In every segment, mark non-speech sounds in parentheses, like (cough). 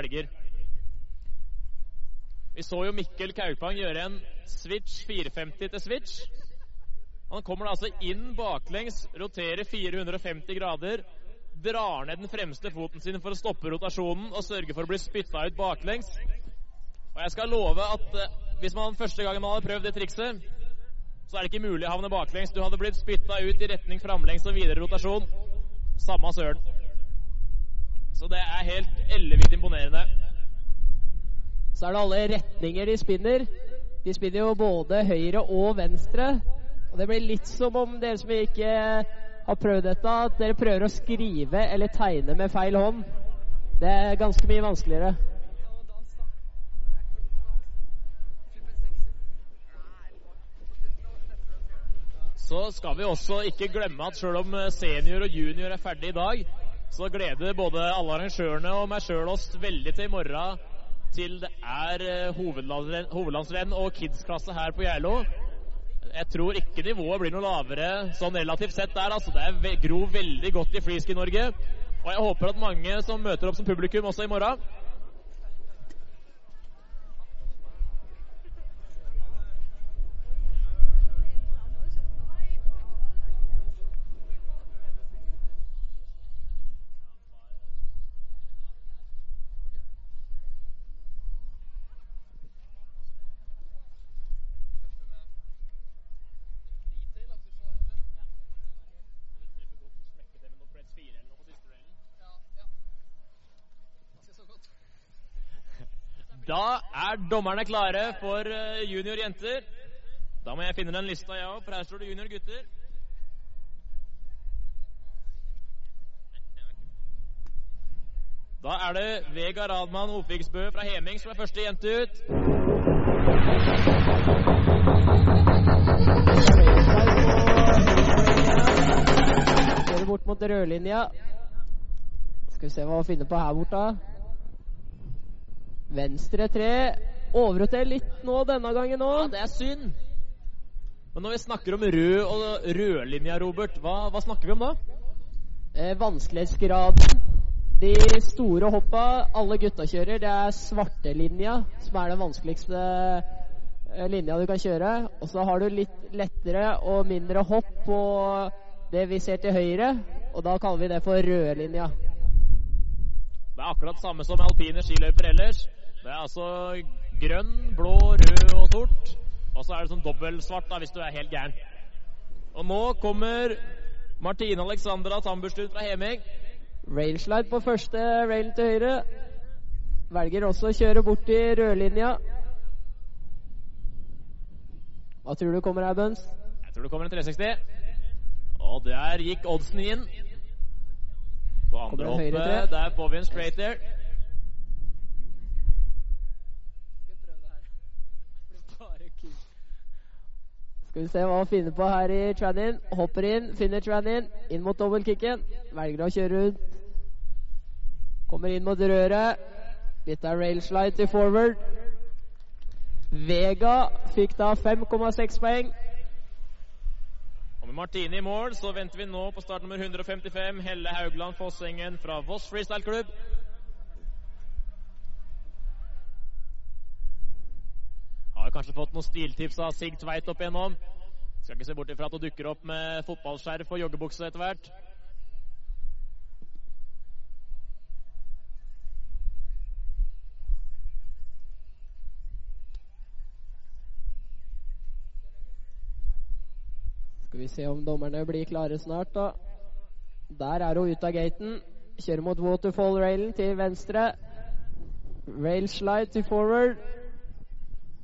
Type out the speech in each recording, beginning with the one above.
velger. Vi så jo Mikkel Kaupang gjøre en switch 450 til switch. Han kommer altså inn baklengs, roterer 450 grader, drar ned den fremste foten sin for å stoppe rotasjonen og sørge for å bli spytta ut baklengs. Og jeg skal love at uh, hvis man første gangen man hadde prøvd det trikset, så er det ikke mulig å havne baklengs. Du hadde blitt spytta ut i retning framlengs og videre rotasjon. Samme søren. Så det er helt ellevidt imponerende. Så er det alle retninger de spinner. De spinner jo både høyre og venstre. Og det blir litt som om dere som ikke har prøvd dette, at dere prøver å skrive eller tegne med feil hånd. Det er ganske mye vanskeligere. Så skal vi også ikke glemme at selv om senior og junior er ferdig i dag, så gleder både alle arrangørene og meg sjøl oss veldig til i morgen til det er hovedlandsrenn og kids-klasse her på Geilo. Jeg tror ikke nivået blir noe lavere sånn relativt sett der. altså Det er grov veldig godt i freeski Norge. Og jeg håper at mange som møter opp som publikum også i morgen, Da er dommerne klare for junior jenter. Da må jeg finne den lista, jeg òg, for her står det junior gutter. Da er det Vega Radman Ofiksbø fra Heming som er første jente ut. Går bort mot rødlinja. Skal vi se hva vi finner på her borte. Venstre tre. Overroter litt nå denne gangen òg. Ja, det er synd. Men når vi snakker om rød og rødlinja, Robert, hva, hva, snakker vi om da? Eh, vanskelighetsgraden. De store hoppa alle gutta kjører, det er svartelinja som er den vanskeligste eh, linja du kan kjøre. Og så har du litt lettere og mindre hopp på det vi ser til høyre, og da kaller vi det for rødlinja. Det er akkurat samme som alpine skiløyper ellers. Det er altså grønn, blå, rød og sort. Og så er det sånn dobbeltsvart hvis du er helt gæren. Og nå kommer Martine Alexandra Tamburstuen fra Heming. Railslide på første rail til høyre. Velger også å kjøre bort i rødlinja. Hva tror du kommer her, Bøns? Jeg tror det kommer en 360. Og der gikk oddsen inn. På andre hoppet der får vi en straight there. Skal vi se hva han finner på her i Tranin. Hopper inn, finner Tranin. Inn mot dobbeltkicken. Velger å kjøre rundt. Kommer inn mot røret. Litt av railslide til forward. Vega fikk da 5,6 poeng. Og med Martine i mål så venter vi nå på start nummer 155. Helle Haugland Fossengen fra Voss Freestyle Klubb. Har kanskje fått noen stiltips av Sig Tveit opp igjennom. Skal ikke se bort ifra at hun dukker opp med fotballskjerf og joggebukse etter hvert. Skal vi se om dommerne blir klare snart, da. Der er hun ute av gaten. Kjører mot waterfall-railen til venstre. Rail slide til forward.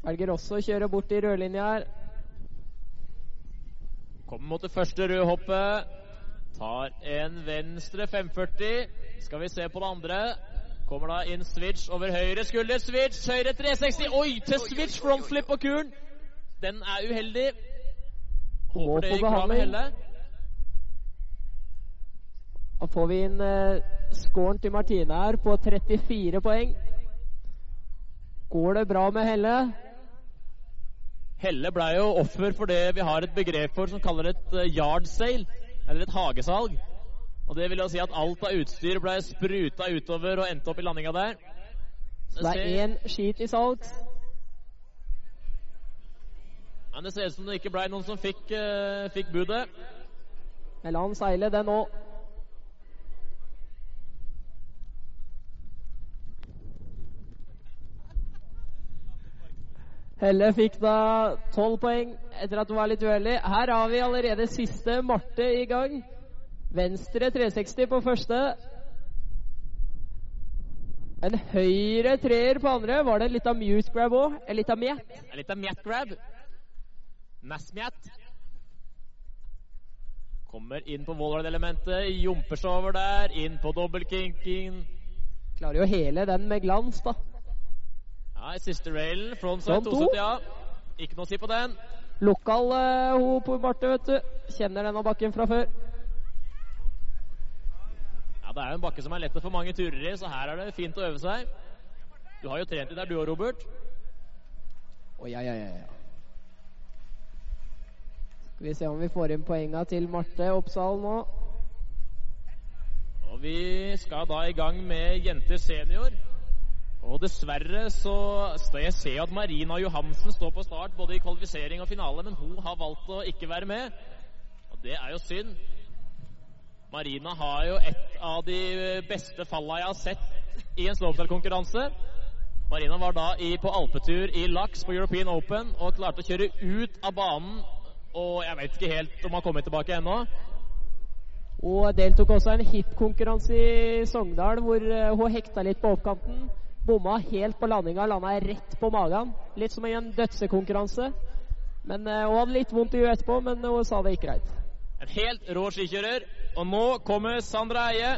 Velger også å kjøre bort i rødlinja her. Kommer mot det første røde hoppet. Tar en venstre 540. Skal vi se på det andre. Kommer da inn switch over høyre skulder. Switch, høyre 360. Oi, til switch frontflip på kuren. Den er uheldig. Håper det gikk bra med Helle. Da får vi inn uh, scoren til Martine her på 34 poeng. Går det bra med Helle? Helle ble jo offer for det vi har et begrep for som kaller et uh, yard sale, eller et hagesalg. Og Det vil jo si at alt av utstyr ble spruta utover og endte opp i landinga der. Så det er én skit i salgs. Men det ser ut som det ikke ble noen som fikk, uh, fikk budet. Men la han seile, den òg. Helle fikk da tolv poeng etter at hun var litt uheldig. Her har vi allerede siste Marte i gang. Venstre 360 på første. En høyre treer på andre. Var det litt av mute grab òg? Litt av mjett? Litt av mjett grab. Nassmjett. Kommer inn på wallride-elementet, jumper seg over der, inn på dobbeltkinking. Klarer jo hele den med glans, da. Ja, i siste railen. Frontside Front 270, ja. Ikke noe å si på den. Lokal uh, hun på Marte, vet du. Kjenner denne bakken fra før. Ja, Det er jo en bakke som er lett å få mange turer i, så her er det fint å øve seg. Du har jo trent i der, du òg, Robert. Å, ja, ja, ja, ja. Skal vi se om vi får inn poenga til Marte Oppsal nå. Og vi skal da i gang med jenter senior. Og dessverre så ser jeg at Marina Johansen står på start både i kvalifisering og finale, men hun har valgt å ikke være med. Og det er jo synd. Marina har jo et av de beste falla jeg har sett i en slopestyle-konkurranse. Marina var da i, på alpetur i Laks på European Open og klarte å kjøre ut av banen. Og jeg vet ikke helt om hun har kommet tilbake ennå. Og deltok også i en hip-konkurranse i Sogndal hvor eh, hun hekta litt på oppkanten. Bomma helt på landinga, landa rett på magen. Litt som i en dødsekonkurranse. Men Hun hadde litt vondt i huet etterpå, men hun sa det gikk greit. En helt rå skikjører. Og nå kommer Sandra Eie.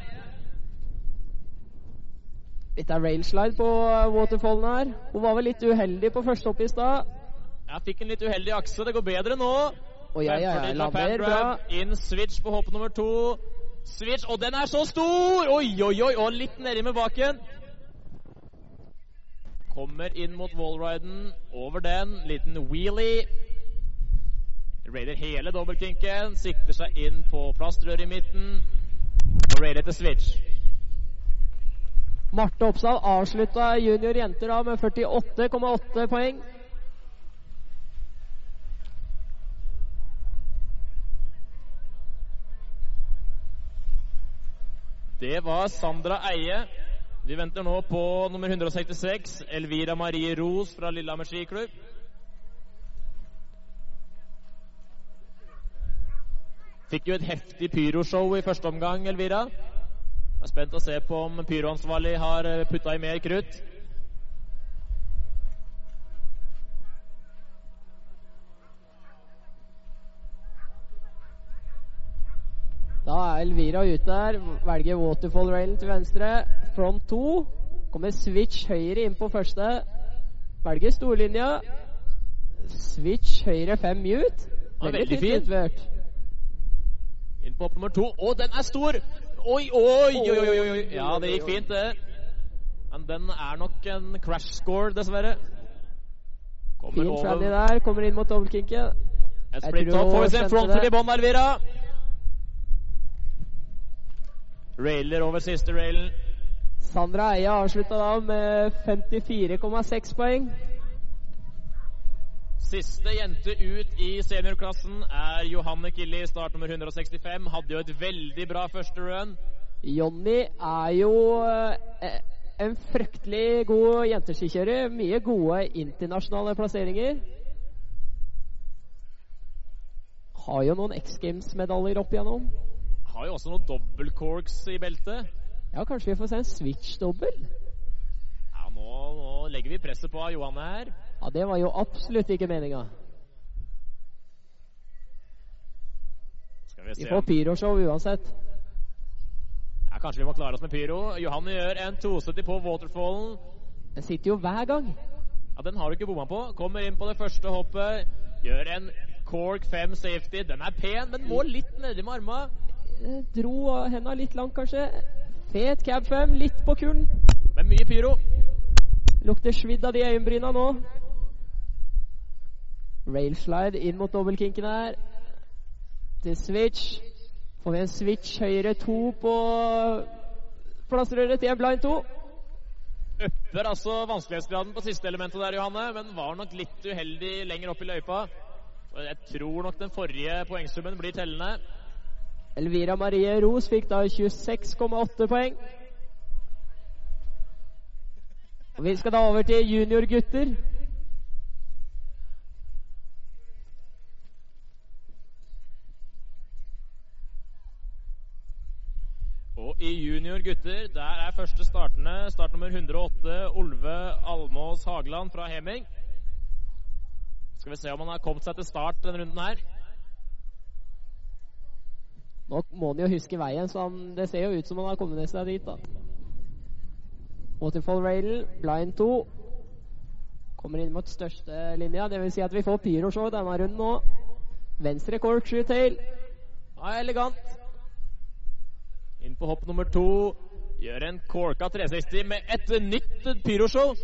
Litt av railslide på uh, waterfallen her. Hun var vel litt uheldig på første hopp i stad. Jeg fikk en litt uheldig akse. Det går bedre nå. Og jeg, jeg, jeg lander bra. Inn switch på hopp nummer to. Switch, og den er så stor! Oi, oi, oi, og litt nedi med baken. Kommer inn mot wallriden. Over den. Liten wheelie. Raider hele dobbeltkinken. Sikter seg inn på plastrøret i midten. Og raider til switch. Marte Oppsal avslutta junior jenter da med 48,8 poeng. Det var Sandra Eie. Vi venter nå på nummer 166, Elvira Marie Ros fra Lillehammer skiklubb. Fikk jo et heftig pyroshow i første omgang, Elvira. Jeg er spent å se på om pyroansvarlig har putta i mer krutt. Da er Elvira ute der. Velger waterfall-railen til venstre. Front to. Kommer switch høyre inn på første. Velger storlinja. Switch høyre fem mute. Ja, veldig fint fin. utført. Inn på opp nummer to. Å, den er stor! Oi, oi, oi, oi, oi. Ja, det gikk fint, det. Men den er nok en crash score, dessverre. Kommer Fin over. der. Kommer inn mot dobbeltkinken. En split top. Får vi se en skjønte frontal i bånn, Elvira. Railer over siste railen. Sandra Eie avslutta da med 54,6 poeng. Siste jente ut i seniorklassen er Johanne Killi, start nummer 165. Hadde jo et veldig bra første run. Jonny er jo eh, en fryktelig god jenteskikjører. Mye gode internasjonale plasseringer. Har jo noen X Games-medaljer opp igjennom. Har jo også noen dobbeltcorks i beltet. Ja, kanskje vi får se en switch-dobbel? Ja, nå, nå legger vi presset på Johanne her. Ja, det var jo absolutt ikke meninga. Vi Vi får pyroshow uansett. ja, Kanskje vi må klare oss med pyro. Johanne gjør en 270 på waterfallen. Den sitter jo hver gang. Ja, Den har du ikke bomma på. Kommer inn på det første hoppet. Gjør en cork 5 safety. Den er pen, men må litt nedi med arma. Dro henda litt langt, kanskje. Fet cab 5, litt på kulen. Men mye pyro. Lukter svidd av de øyenbryna nå. Railslide inn mot dobbeltkinken her. Til switch. Får vi en switch høyre to på plassrøret til en blind to. upper altså vanskelighetsgraden på siste elementet der, Johanne, men var nok litt uheldig lenger opp i løypa. Jeg tror nok den forrige poengsummen blir tellende. Elvira Marie Ros fikk da 26,8 poeng. Og Vi skal da over til juniorgutter. Og i junior gutter, der er første startende start nummer 108, Olve Almås Hageland fra Heming. Skal vi se om han har kommet seg til start denne runden her. Nå må han jo huske veien, så han, det ser jo ut som han har kommet seg dit, da. Waterfall Rail, blind 2. Kommer inn mot største linja. Det vil si at vi får pyroshow denne runden nå. Venstre corkscrew tail. Ja, elegant. Inn på hopp nummer to. Gjør en corka 360 med et nytt pyroshow.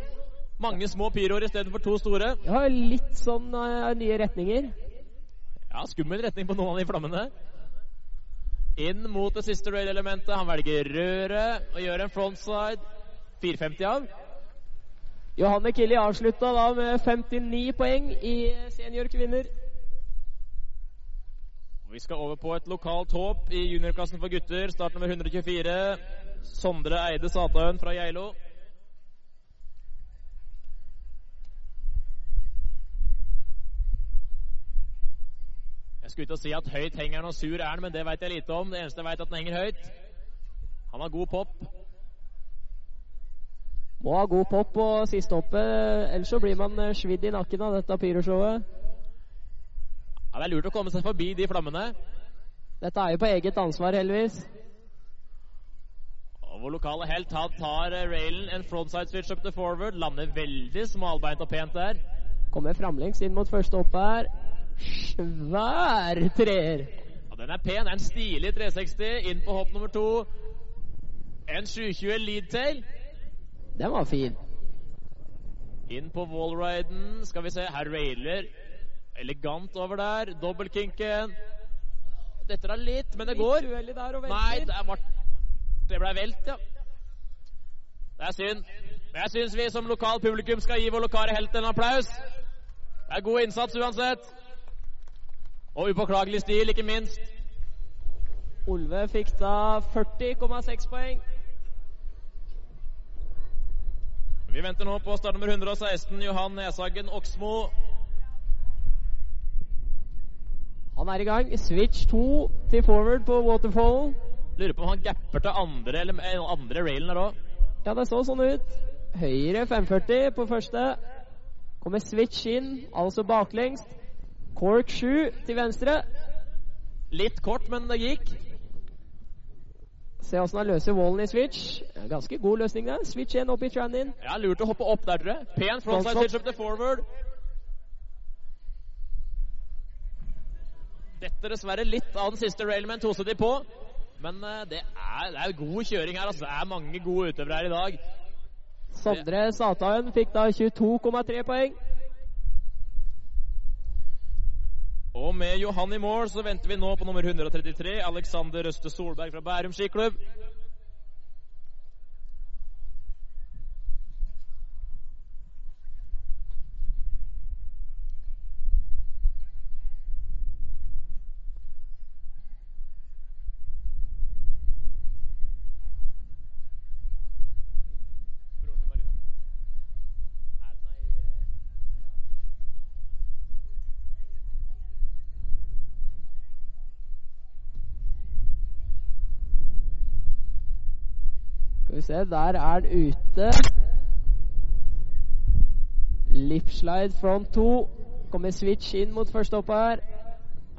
Mange små pyroer istedenfor to store. Ja, litt sånn uh, nye retninger. Ja, skummel retning på noen av de flammene. Inn mot det siste rail-elementet. Han velger røret og gjør en frontside. 4,50 av. Johanne Killi avslutta da med 59 poeng i seniorkvinner. Vi skal over på et lokalt håp i juniorklassen for gutter. Start nummer 124. Sondre Eide Satahøen fra Geilo. Jeg skulle ikke si at høyt henger han og sur er han, men det veit jeg lite om. Det eneste jeg veit, at den henger høyt. Han har god pop. Må ha god pop på siste hoppet, ellers så blir man eh, svidd i nakken av dette pyroshowet. Ja, Det er lurt å komme seg forbi de flammene. Dette er jo på eget ansvar, heldigvis. Og vår lokale helt han tar eh, railen, en frontside switch up to forward. Lander veldig smalbeint og pent der. Kommer framlengs inn mot første hoppet her. Svær treer. Ja, Den er pen. Det er en stilig 360. Inn på hopp nummer to. En 720 leadtail. Den var fin. Inn på wallriden. Skal vi se, her railer elegant over der. Dobbeltkinken. Dette er litt, men det går. Nei, det, ble, det ble velt, ja. Det er synd. Men jeg syns vi som lokal publikum skal gi vår lokale helt en applaus. Det er god innsats uansett. Og upåklagelig stil, ikke minst. Olve fikk da 40,6 poeng. Vi venter nå på start nummer 116, Johan Neshagen Oksmo. Han er i gang. Switch 2 til forward på waterfall. Lurer på om han gapper til andre eller eh, andre railen her òg. Ja, det så sånn ut. Høyre 540 på første. Kommer switch inn, altså baklengs. Cork 7 til venstre. Litt kort, men det gikk. Se åssen han løser wallen i switch. Ganske god løsning der. Switch 1 opp i tran-in. Ja, Lurt å hoppe opp der, tror jeg. Pen frontside switch up to forward. Dette dessverre litt av den siste railman toset de på. Men eh, det er, det er god kjøring her. altså. Det er mange gode utøvere her i dag. Sondre Sataen fikk da 22,3 poeng. Og med Johan i mål så venter vi nå på nummer 133, Alexander Røste Solberg fra Bærum skiklubb. Se, der er den ute. Lipslide front 2. Kommer switch inn mot første hoppet her.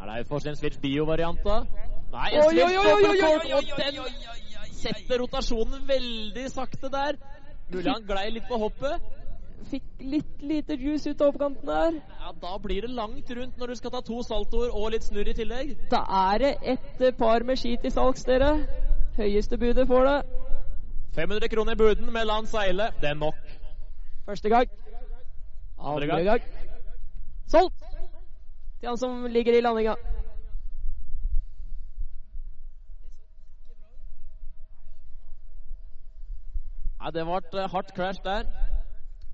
Er det fortsatt en Switch Bio-variant, da? Nei, en Switch oi, og den setter rotasjonen veldig sakte der. Mulig han glei litt på hoppet. Fikk litt lite juice ut av oppkanten der. Ja, Da blir det langt rundt når du skal ta to saltoer og litt snurr i tillegg. Da er det et par med ski til salgs, dere. Høyeste budet får det. 500 kroner i buden med land seile. Det er nok. Første gang. Andre Andre gang. gang. Solgt! Til han som ligger i landinga. Nei, det ble et hardt crash der.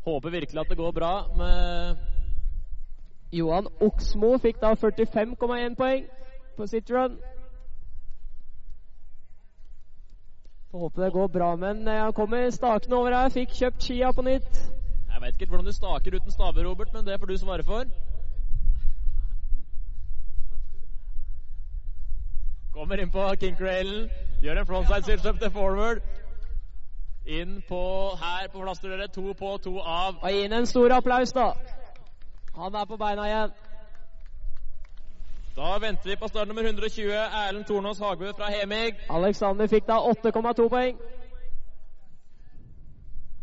Håper virkelig at det går bra med Johan Oksmo fikk da 45,1 poeng på sitt run. Får håpe det går bra, men eh, han kommer stakende over her. Fikk kjøpt skia på nytt. Jeg vet ikke hvordan du staker uten staver, Robert, men det får du svare for. Kommer inn på kinkrailen, gjør en frontside switch up til forward. Inn på her på plass til dere. To på, to av. Og inn en stor applaus, da. Han er på beina igjen. Da venter vi på start nummer 120, Erlend Tornås Hagbø fra Hemig. Alexander fikk da 8,2 poeng.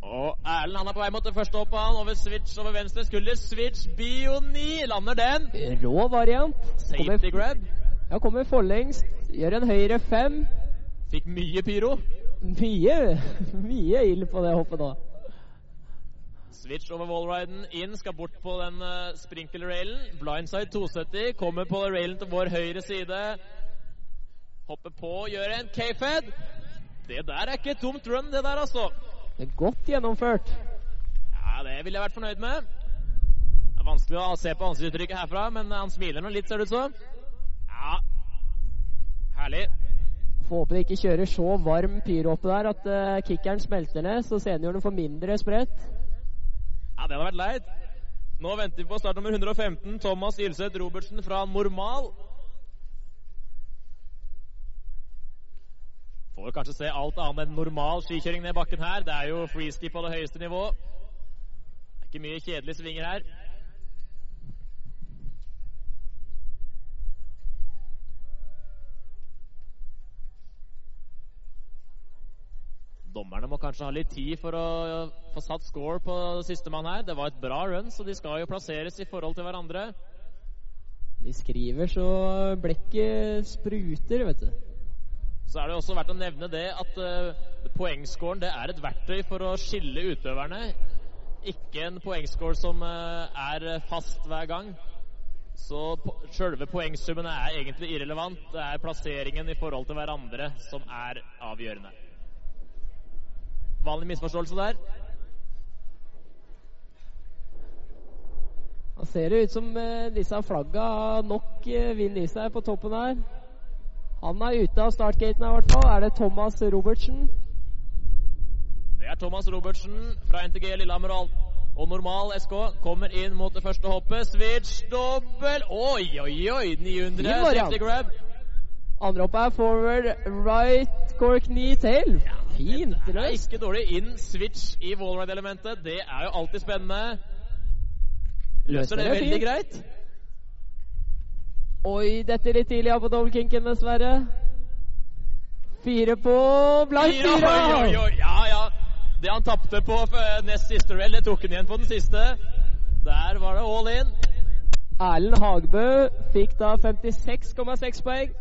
Og Erlend han er på vei mot det første hoppet. Han over switch over venstre skulder. Switch bio 9. Lander den. Rå variant. Safety grab. Ja, kommer forlengst. Gjør en høyre fem. Fikk mye pyro. Mye, (laughs) mye ild på det hoppet da. Switch over wallriden inn, skal bort på den uh, sprinkler-railen. Blindside 270, kommer på railen til vår høyre side. Hopper på, gjør en K-fed. Det der er ikke et tomt run, det der, altså. Det er godt gjennomført. Ja, det ville jeg vært fornøyd med. Det er vanskelig å se på ansiktsuttrykket herfra, men han smiler nå litt, ser det ut som. Ja, herlig. Får håpe det ikke kjører så varm pyro oppe der at uh, kickeren smelter ned, så seniorene får mindre spredt. Ja, det hadde vært leit. Nå venter vi på start nummer 115, Thomas Ilseth Robertsen fra Normal. Får kanskje se alt annet enn normal skikjøring ned bakken her. Det er jo freeski på det høyeste nivå. Det er ikke mye kjedelige svinger her. Dommerne må kanskje ha litt tid for å få satt score på sistemann her. Det var et bra run, så de skal jo plasseres i forhold til hverandre. De skriver så blekket spruter, vet du. Så er det også verdt å nevne det at uh, poengscoren det er et verktøy for å skille utøverne. Ikke en poengscore som uh, er fast hver gang. Så po sjølve poengsummene er egentlig irrelevant. Det er plasseringen i forhold til hverandre som er avgjørende. Vanlig misforståelse der. Da ser det ut som eh, disse flagga nok vil vind i seg på toppen her. Han er ute av startgaten i hvert fall. Er det Thomas Robertsen? Det er Thomas Robertsen fra NTG Lillehammer og normal SK. Kommer inn mot det første hoppet. Switch dobbel. Oi, oi, oi! 900. Safety grab. Andre hoppet er forward right cork knee tail. Fint Det er ikke dårlig. Inn switch i wallride-elementet. Det er jo alltid spennende. Løser det veldig fint. greit. Oi, dette litt tidlig av på dobbeltkinken, dessverre. Fire på blind Fire, oi, oi, oi. Ja, ja. Det han tapte på f- nest siste rail, det tok han igjen på den siste. Der var det all in. Erlend Hagbø fikk da 56,6 poeng.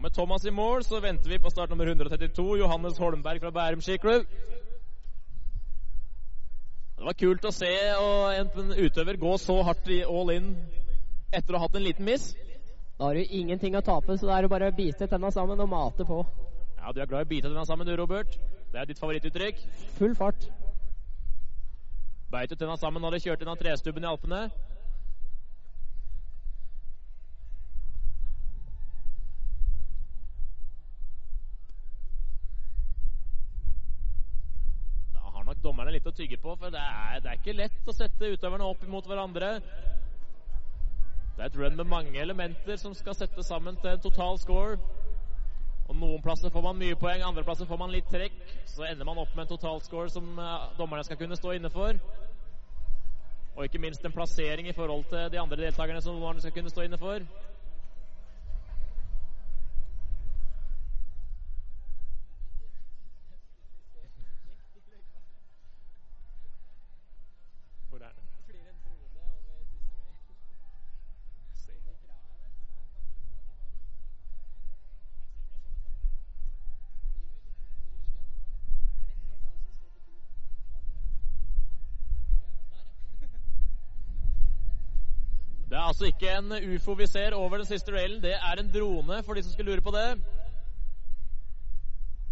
Og med Thomas i mål så venter vi på start nummer 132, Johannes Holmberg fra Bærum skiklubb. Det var kult å se og en utøver gå så hardt i all in etter å ha hatt en liten miss. Da har du ingenting å tape, så da er det bare å bite tenna sammen og mate på. Ja, Du er glad i å bite tenna sammen, du, Robert. Det er ditt favorittuttrykk. Full fart. Beit du tenna sammen når du kjørte inn av trestubben i Alpene? Dommerne litt å tygge på, for det er, det er ikke lett å sette utøverne opp imot hverandre. Det er et run med mange elementer som skal settes sammen til en total score. Og Noen plasser får man mye poeng, andre plasser får man litt trekk. Så ender man opp med en totalscore som eh, dommerne skal kunne stå inne for. Og ikke minst en plassering i forhold til de andre deltakerne som dommerne skal kunne stå inne for. Altså ikke en ufo vi ser over den siste railen. Det er en drone, for de som skulle lure på det.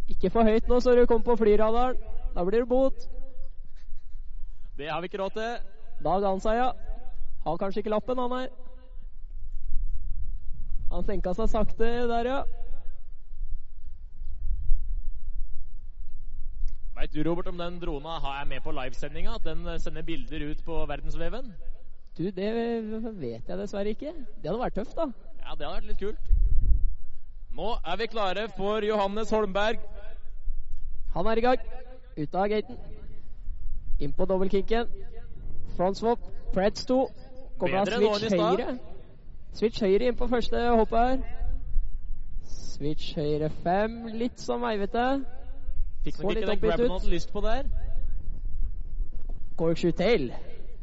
Ikke for høyt nå, så du kommer på flyradaren. Da blir det bot. Det har vi ikke råd til. Dag Ansaya har kanskje ikke lappen, han her. Han senka seg sakte der, ja. Veit du, Robert, om den drona har jeg med på livesendinga? At den sender bilder ut på verdensveven? Du, det vet jeg dessverre ikke. Det hadde vært tøft, da. Ja, det hadde vært litt kult. Nå er vi klare for Johannes Holmberg. Han er i gang. Ut av gaten. Inn på dobbeltkicken. Frontswap. Preds 2. Kommer av switch høyre. Switch høyre inn på første hoppet her. Switch høyre 5. Litt som veivete. Fikk nok ikke den grabben han hadde lyst på der. Corkshoot tail.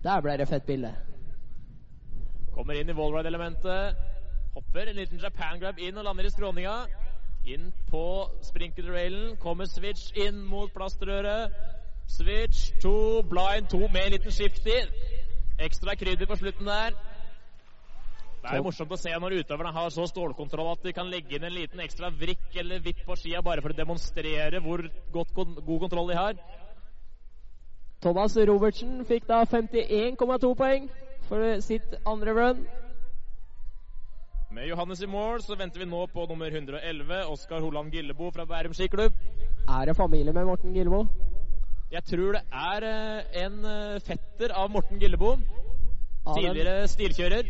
Der ble det fett bilde. Kommer inn i wallride-elementet. Hopper en liten Japan grab inn og lander i skråninga. Inn på sprinkler-railen. Kommer switch inn mot plastrøret. Switch to, blind to med en liten shifty. Ekstra krydder på slutten der. Det er jo morsomt å se når utøverne har så stålkontroll at de kan legge inn en liten ekstra vrikk eller vipp på skia bare for å demonstrere hvor godt, god kontroll de har. Thomas Robertsen fikk da 51,2 poeng for sitt andre run. Med Johannes i mål så venter vi nå på nummer 111, Oskar Holand Gillebo fra Bærum skiklubb. Er det familie med Morten Gillebo? Jeg tror det er eh, en eh, fetter av Morten Gillebo. Av Tidligere stilkjører.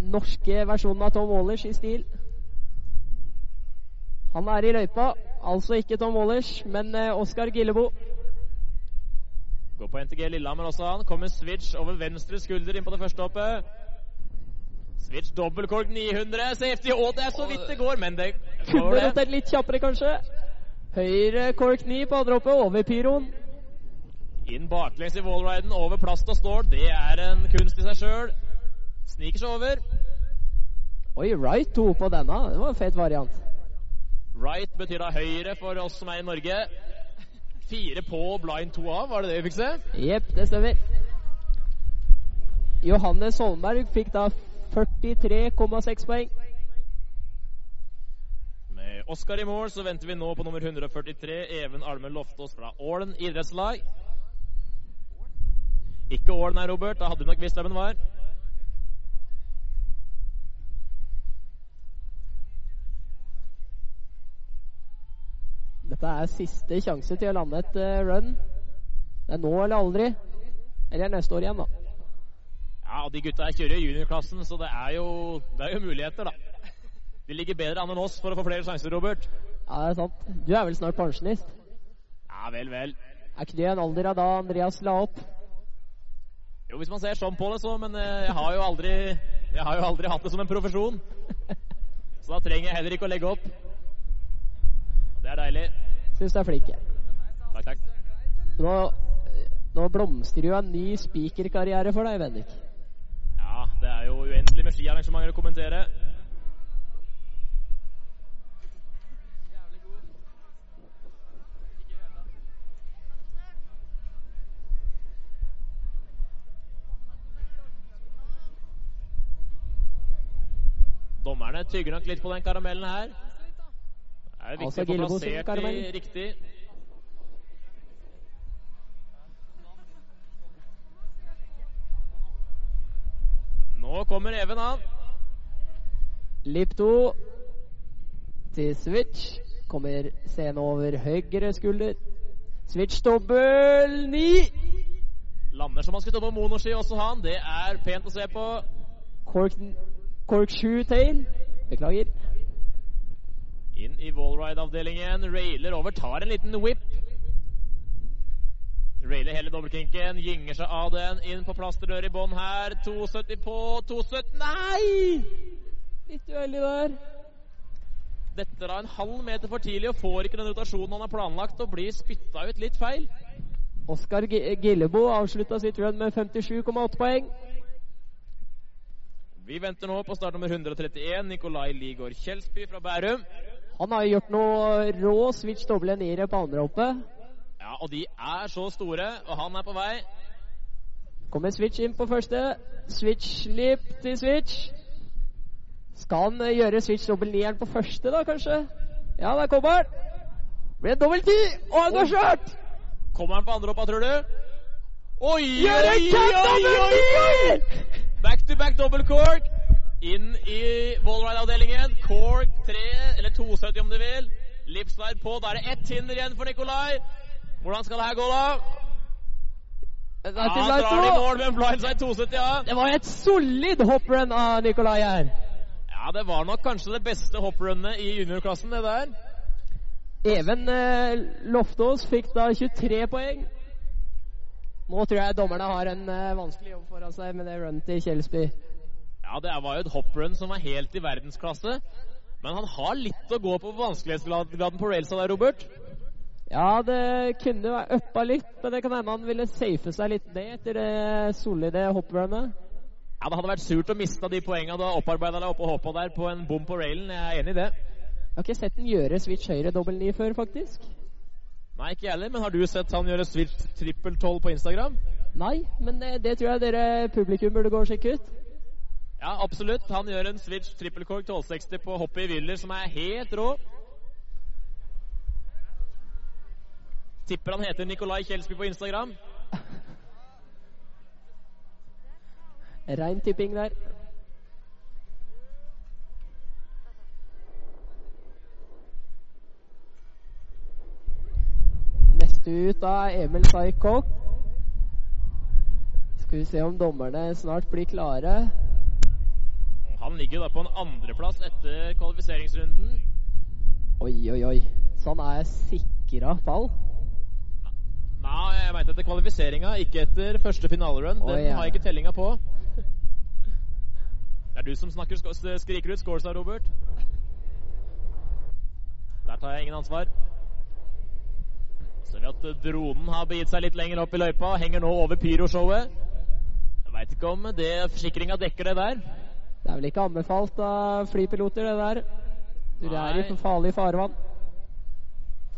norske versjonen av Tom Wallers i stil. Han er i løypa, altså ikke Tom Wallers, men eh, Oskar Gillebo. Går på NTG Lillehammer også, han. Kommer switch over venstre skulder inn på det første hoppet. Switch dobbeltkork 900. Safety. Å, det er så vidt det går, men det går Kunne rotert litt kjappere, kanskje. Høyre kork 9 på andre hoppet, over pyroen. Inn baklengs i wallriden, over plast og stål. Det er en kunst i seg sjøl. Sniker seg over. Oi, right to på denne. Det var en fet variant. Right betyr da høyre for oss som er i Norge. Fire på blind to av, var det det vi fikk se? Jepp, det stemmer. Johannes Holmberg fikk da 43,6 poeng. Med Oskar i mål så venter vi nå på nummer 143, Even Alme Loftaas fra Ålen idrettslag. Ikke Ålen her, Robert. Da hadde du nok visst hvem den var. Dette er siste sjanse til å lande et eh, run. Det er nå eller aldri. Eller neste år igjen, da. Ja, og De gutta her kjører juniorklassen, så det er, jo, det er jo muligheter, da. De ligger bedre an enn oss for å få flere sjanser, Robert. Ja, det er sant. Du er vel snart pensjonist? Ja, vel, vel. Er ikke det en alder av da Andreas la opp? Jo, hvis man ser sånn på det, så, men eh, jeg har jo aldri, jeg har jo aldri hatt det som en profesjon. (laughs) Så da trenger jeg heller ikke å legge opp. Det er deilig. Syns du er flink. jeg. Takk, takk. Nå, nå blomstrer jo en ny spikerkarriere for deg, Bendik. Ja, det er jo uendelig med skiarrangementer å kommentere. Dommerne tygger nok litt på den karamellen her. Det er viktig Altså å få plassert de riktig. Nå kommer Even av. Lipto til switch. Kommer scenen over høyre skulder. Switch dobbel 9. Lander som han skulle på monoski også, han. Det er pent å se på. Cork, cork 7 tail. Beklager. Wallride-avdelingen. Railer over, tar en liten whip. Railer hele dobbeltkinken, gynger seg av den. Inn på plasterdør i bånn her. 270 på, 270 Nei! Litt uheldig der. Dette da en halv meter for tidlig og får ikke den rotasjonen han har planlagt, og blir spytta ut litt feil. Oskar Gillebo avslutta sitt run med 57,8 poeng. Vi venter nå på start nummer 131, Nikolai Ligård Kjelsby fra Bærum. Han har gjort noe rå switch doble niere på andre hoppet. Ja, og de er så store, og han er på vei. Kommer switch inn på første. Switch slip til switch. Skal han eh, gjøre switch dobbel nieren på første, da, kanskje? Ja, der kommer han. Blir det dobbelt ti, og han går skjørt! Kommer han på andre hoppa, tror du? Oi, en oi, oi, oi! Back to back double cork. Inn i wallride-avdelingen. Cork 3, eller 270 om du vil. Lipslide på. Da er det ett hinder igjen for Nikolai. Hvordan skal det her gå, da? Ja, han drar det i mål med en blindside 270, ja. Det var et solid hopprun av Nikolai her. Ja, det var nok kanskje det beste hopprunnet i juniorklassen, det der. Even eh, Loftaas fikk da 23 poeng. Nå tror jeg dommerne har en eh, vanskelig jobb foran seg med det runnet til Kjelsby. Ja, det var jo et hopprun som var helt i verdensklasse. Men han har litt å gå på vanskelighetsgraden på railsa der, Robert. Ja, det kunne vært uppa litt, men det kan hende han ville safe seg litt ned etter det solide hopprunnet. Ja, Det hadde vært surt å miste de poengene du har opparbeida deg oppe og hoppa der på en bom på railen. Jeg er enig i det. Jeg har ikke sett den gjøre switch høyre dobbel ni før, faktisk. Nei, ikke jeg heller, men har du sett han gjøre switch trippel tolv på Instagram? Nei, men det, det tror jeg dere publikum burde gå og sjekke ut. Ja, absolutt. Han gjør en switch triple cork 1260 på hoppet i Willer som er helt rå. Tipper han heter Nikolai Kjelsby på Instagram. (laughs) Rein tipping der. Neste ut da er Emil Saikok. Skal vi se om dommerne snart blir klare. Han ligger da på en andreplass etter kvalifiseringsrunden. Oi, oi, oi. Så han er sikra fall? Nei, jeg mente etter kvalifiseringa, ikke etter første finalerun. Den Oi, ja. har jeg ikke tellinga på. Det er du som snakker, skriker ut scores her, Robert. Der tar jeg ingen ansvar. Ser vi at dronen har begitt seg litt lenger opp i løypa og henger nå over pyroshowet. Jeg veit ikke om det forsikringa dekker det der. Det er vel ikke anbefalt av flypiloter, det der. Du er i farlig farvann.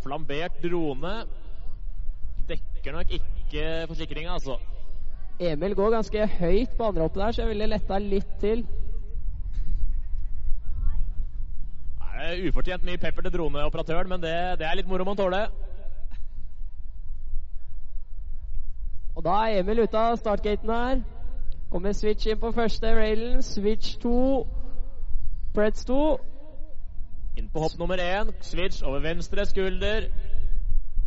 Flambert drone dekker nok ikke forsikringa, altså. Emil går ganske høyt på andre hoppet der, så jeg ville letta litt til. Det er ufortjent mye pepper til droneoperatøren, men det, det er litt moro man tåler. Og da er Emil ute av startgaten her. Kommer switch inn på første railen. Switch 2. Preds 2. Inn på hopp nummer én. Switch over venstre skulder.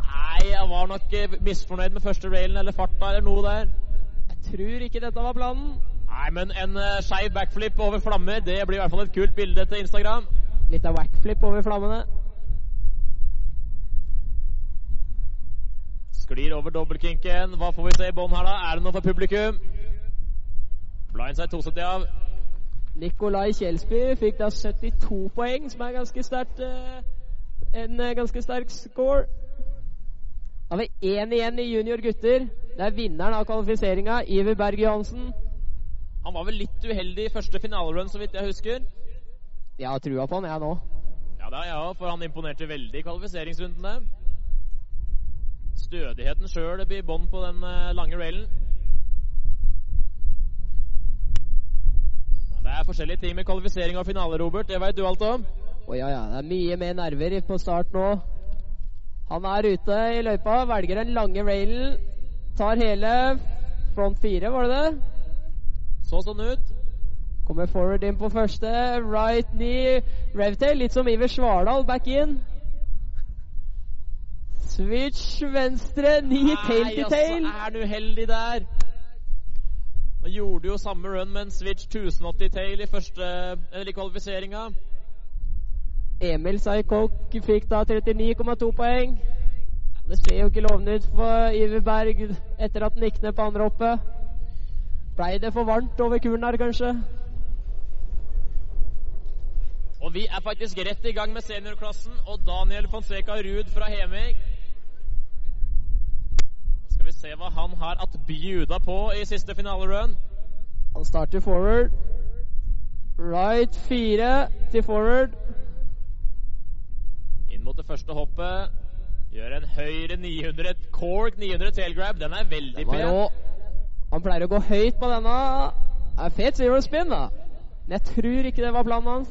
Nei, jeg var nok eh, misfornøyd med første railen eller farta eller noe der. Jeg tror ikke dette var planen. Nei, men en uh, skeiv backflip over flammer, det blir i hvert fall et kult bilde til Instagram. Litt av wackflip over flammene. Sklir over dobbeltkinken. Hva får vi se i bånn her, da? Er det noe for publikum? Blindside 270 av. Nikolai Kjelsby fikk da 72 poeng, som er ganske sterkt eh, En eh, ganske sterk score. Da har vi én igjen i junior gutter. Det er vinneren av kvalifiseringa, Iver Berg Johansen. Han var vel litt uheldig i første finalerun, så vidt jeg husker. Jeg har trua på han, jeg nå. Ja, det har jeg òg, for han imponerte veldig i kvalifiseringsrundene. Stødigheten sjøl blir bånd på den eh, lange railen. Men det er forskjellige ting med kvalifisering og finale, Robert. Det veit du alt om. Å ja, ja. Det er mye mer nerver på start nå. Han er ute i løypa, velger den lange railen. Tar hele front fire, var det det? Så sånn ut. Kommer forward inn på første. Right knee revtail. Litt som Iver Svardal, back in. Switch venstre, knee tail to tail. Nei, altså, er du heldig der? Han gjorde jo samme run med en switch 1080 tail i første Eller kvalifiseringa. Emil Saikok fikk da 39,2 poeng. Det ser jo ikke lovende ut for Iver Berg etter at han gikk ned på andre hoppet. Blei det for varmt over kuren her, kanskje? Og vi er faktisk rett i gang med seniorklassen, og Daniel Fonseca Ruud fra Heming Skal vi se hva han har at bjuda på i siste finalerun. Han starter forward. Right fire til forward. Inn mot det første hoppet. Gjør en høyre 900, cork 900 tailgrab. Den er veldig Den pen. Han pleier å gå høyt på denne. Det er fet zero spin, da. Men jeg tror ikke det var planen hans.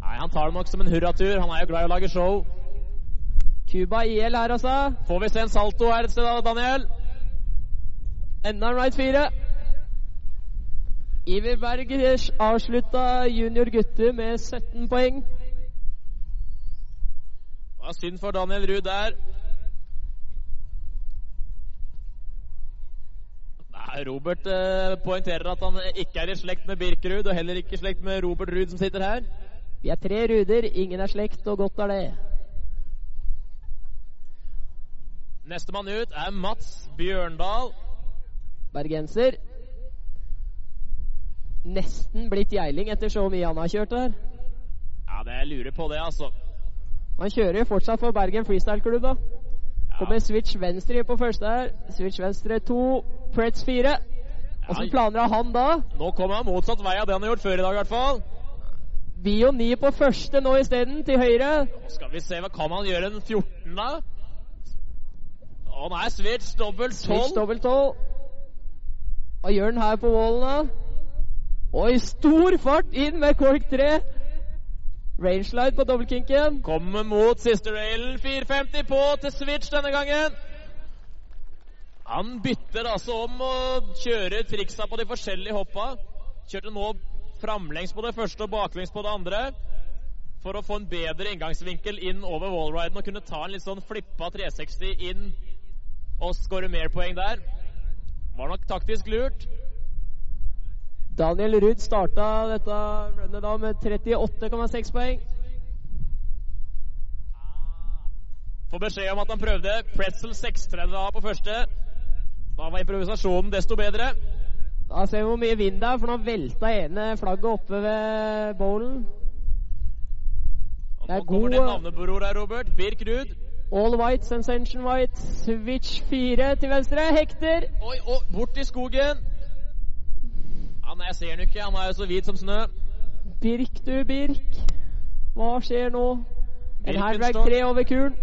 Nei, Han tar det nok som en hurratur. Han er jo glad i å lage show. Cuba IL her, altså. Får vi se en salto her et sted, da, Daniel? Enda en right fire. Iver Berg avslutta junior gutter med 17 poeng. Det var synd for Daniel Ruud der. Nei, Robert eh, poengterer at han ikke er i slekt med Birkerud, og heller ikke i slekt med Robert Ruud som sitter her. Vi er tre ruder, ingen er slekt, og godt er det. Nestemann ut er Mats Bjørndal. Bergenser. Nesten blitt geiling etter så mye han har kjørt der. Ja, det jeg lurer på det, altså. Han kjører jo fortsatt for Bergen Freestyle Klubb, da. Kommer switch venstre på første her. Switch venstre to. Pretz fire. Åssen Ja, planer har han da? Nå kommer han motsatt vei av det han har gjort før i dag, i hvert fall. Bio 9 på første nå isteden, til høyre. Nå skal vi se, hva kan han gjøre en 14, da? Å nei, switch dobbelt 12. Switch dobbelt tolv. Hva gjør den her på wallen, da? Og i stor fart inn med kork 3. Rangelide på dobbeltkinken. Kommer mot siste railen. 450 på til switch denne gangen. Han bytter altså om og kjører triksa på de forskjellige hoppa. Kjørte nå framlengs på det første og baklengs på det andre. For å få en bedre inngangsvinkel inn over wallriden og kunne ta en litt sånn flippa 360 inn og skåre mer poeng der. Var nok taktisk lurt. Daniel Ruud starta dette runnet da med 38,6 poeng. Får beskjed om at han prøvde pretzel 630A på første. Da var improvisasjonen desto bedre. Da ser vi hvor mye vind det er, for nå velta ene flagget oppe ved bowlen. Det er nå kommer det navnebror her, Robert. Birk Ruud. All white, sensation white. Switch 4 til venstre. Hekter. Oi, oi, bort i skogen. Ja, nei, jeg ser han ikke. Han er jo så hvit som snø. Birk, du Birk. Hva skjer nå? En hardback tre 3 over kulen.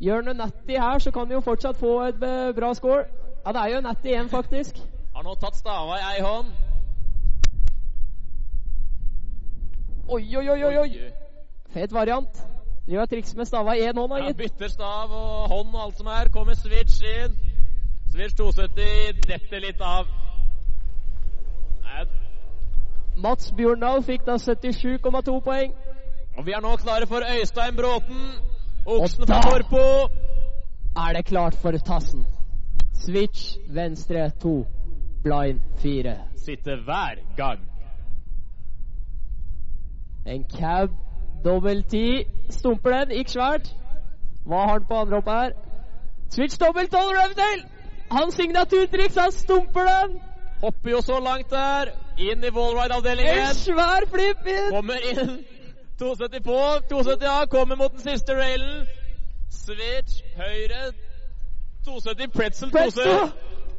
Gjør han natty her, så kan vi jo fortsatt få et eh, bra score. Ja, det er jo natty igjen, faktisk. Har nå tatt stava i ei hånd. Oi, oi, oi, oi! oi. Fet variant. Driver og trikser med stava i én hånd, da, Ja, bytter stav og hånd og alt som er. Kommer switch inn. Switch 270 detter litt av. Nei, Mats Bjørndal fikk da 77,2 poeng. Og vi er nå klare for Øystein Bråten. Oksen fra Torpo. Er det klart for tassen? Switch venstre 2. Blind 4. Sitter hver gang. En cab dobbel 10. Stumper den, gikk svært. Hva har han på andre hoppet her? Switch dobbel 12 Røvdale! Hans signaturtriks, han stumper den! Hopper jo så langt der. Inn i wallride-avdelingen. En svær flip inn! Kommer inn. (laughs) 270 på. 270 av. Kommer mot den siste railen. Switch høyre. 270 pretzel. pretzel.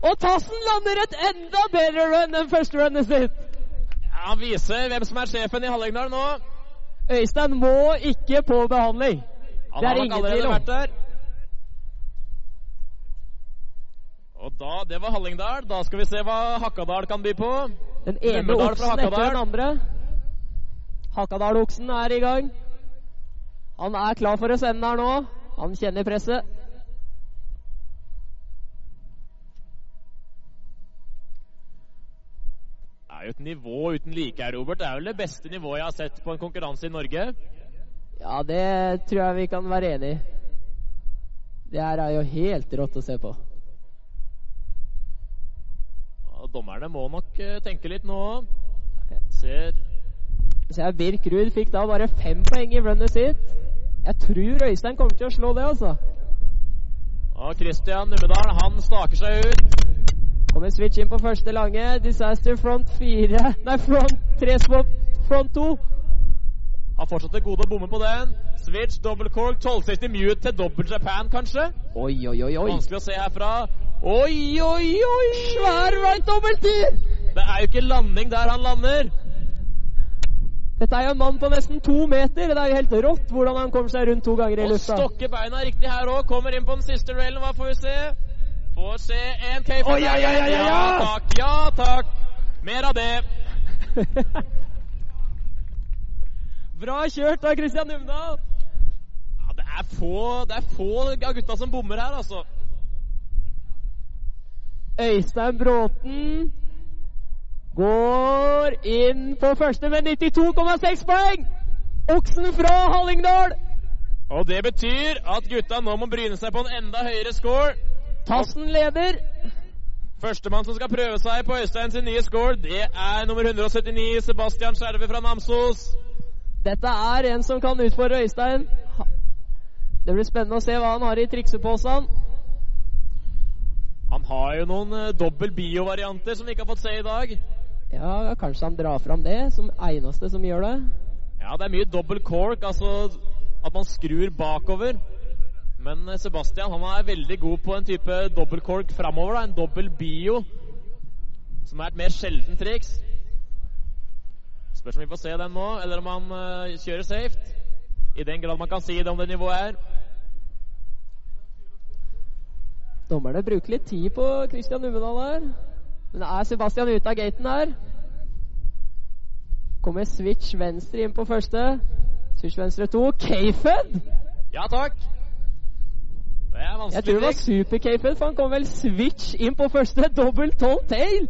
Og Tassen lander et enda bedre run enn første runnet sitt. Ja, han viser hvem som er sjefen i Hallingdal nå. Øystein må ikke på behandling. Han Det er ingen tvil om. Og da, Det var Hallingdal. Da skal vi se hva Hakadal kan by på. Den ene oksen etter den andre. Hakadal-oksen er i gang. Han er klar for å sende her nå. Han kjenner presset. Er jo et nivå uten like her, Robert. Det er vel det beste nivået jeg har sett på en konkurranse i Norge. Ja, det tror jeg vi kan være enig i. Det her er jo helt rått å se på. Ja, dommerne må nok eh, tenke litt nå. Ser Så Birk Ruud fikk da bare fem poeng i runnet sitt. Jeg tror Øystein kommer til å slå det, altså. Og Christian Numedal, han staker seg ut. Kommer switch inn på første lange. Disaster front fire Nei, front tre spot front to. Har fortsatt til gode å bomme på den. Switch, double cork, 1260 mute til double Japan, kanskje? Oi, oi, oi, oi. Vanskelig å se herfra. Oi, oi, oi! Svær right dobbeltid Det er jo ikke landing der han lander. Dette er jo en mann på nesten to meter. Det er jo helt rått hvordan han kommer seg rundt to ganger i Og lufta. stokker beina riktig her òg. Kommer inn på den siste railen. Hva får vi se? Får se en cape. for ja, ja, ja, ja, ja! takk, ja takk. Mer av det. (laughs) Bra kjørt av Christian Numdal. Ja, det er få, det er få av gutta som bommer her, altså. Øystein Bråten går inn på første med 92,6 poeng! Oksen fra Hallingdal. Og det betyr at gutta nå må bryne seg på en enda høyere score. Tassen leder. Førstemann som skal prøve seg på Øystein sin nye score, det er nummer 179, Sebastian Skjerve fra Namsos. Dette er en som kan utfordre Øystein. Det blir spennende å se hva han har i trikseposen. Han har jo noen uh, dobbel bio-varianter som vi ikke har fått se i dag. Ja, kanskje han drar fram det som eneste som gjør det. Ja, det er mye dobbel cork, altså at man skrur bakover. Men eh, Sebastian han er veldig god på en type dobbel cork framover. Da. En dobbel bio, som er et mer sjelden triks. Spørs om vi får se den nå, eller om han uh, kjører safe. I den grad man kan si det om det nivået er. Dommerne bruker litt tid på Christian Numedal her. Men er Sebastian ute av gaten her? Kommer switch venstre inn på første. Switch venstre to. K-Fed! Ja takk. Det er vanskelig Jeg tror det var super K-Fed, for han kom vel switch inn på første. Dobbel tolv tail!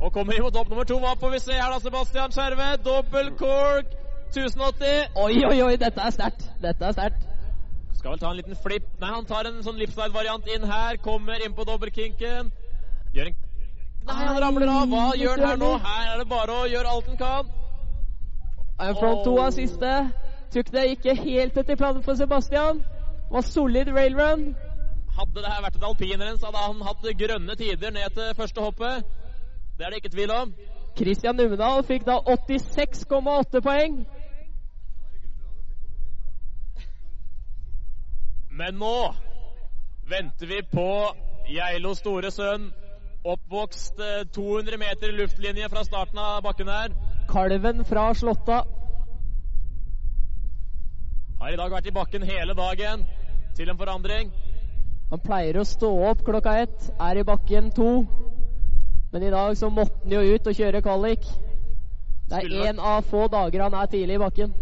Og kommer inn mot opp nummer to. Hva får vi se her da, Sebastian Skjerve? Dobbel cork. 1080. Oi, oi, oi, dette er sterkt. Dette er sterkt. Skal vel ta en liten flip. Nei, han tar en sånn lipslide-variant inn her. Kommer inn på dobbeltkinken. Gjør en Nei, han ramler av. Hva gjør han her nå? Her er det bare å gjøre alt han kan. En front to av siste. Tok det ikke helt etter planen for Sebastian. Var solid railrun. Hadde det her vært et alpinrenn, så hadde han hatt grønne tider ned til første hoppet. Det er det ikke tvil om. Christian Numedal fikk da 86,8 poeng. Men nå venter vi på Geilos store sønn. Oppvokst 200 meter i luftlinje fra starten av bakken her. Kalven fra Slåtta. Har i dag vært i bakken hele dagen til en forandring. Han pleier å stå opp klokka ett, er i bakken to. Men i dag så måtte han jo ut og kjøre kvalik. Det er én av få dager han er tidlig i bakken.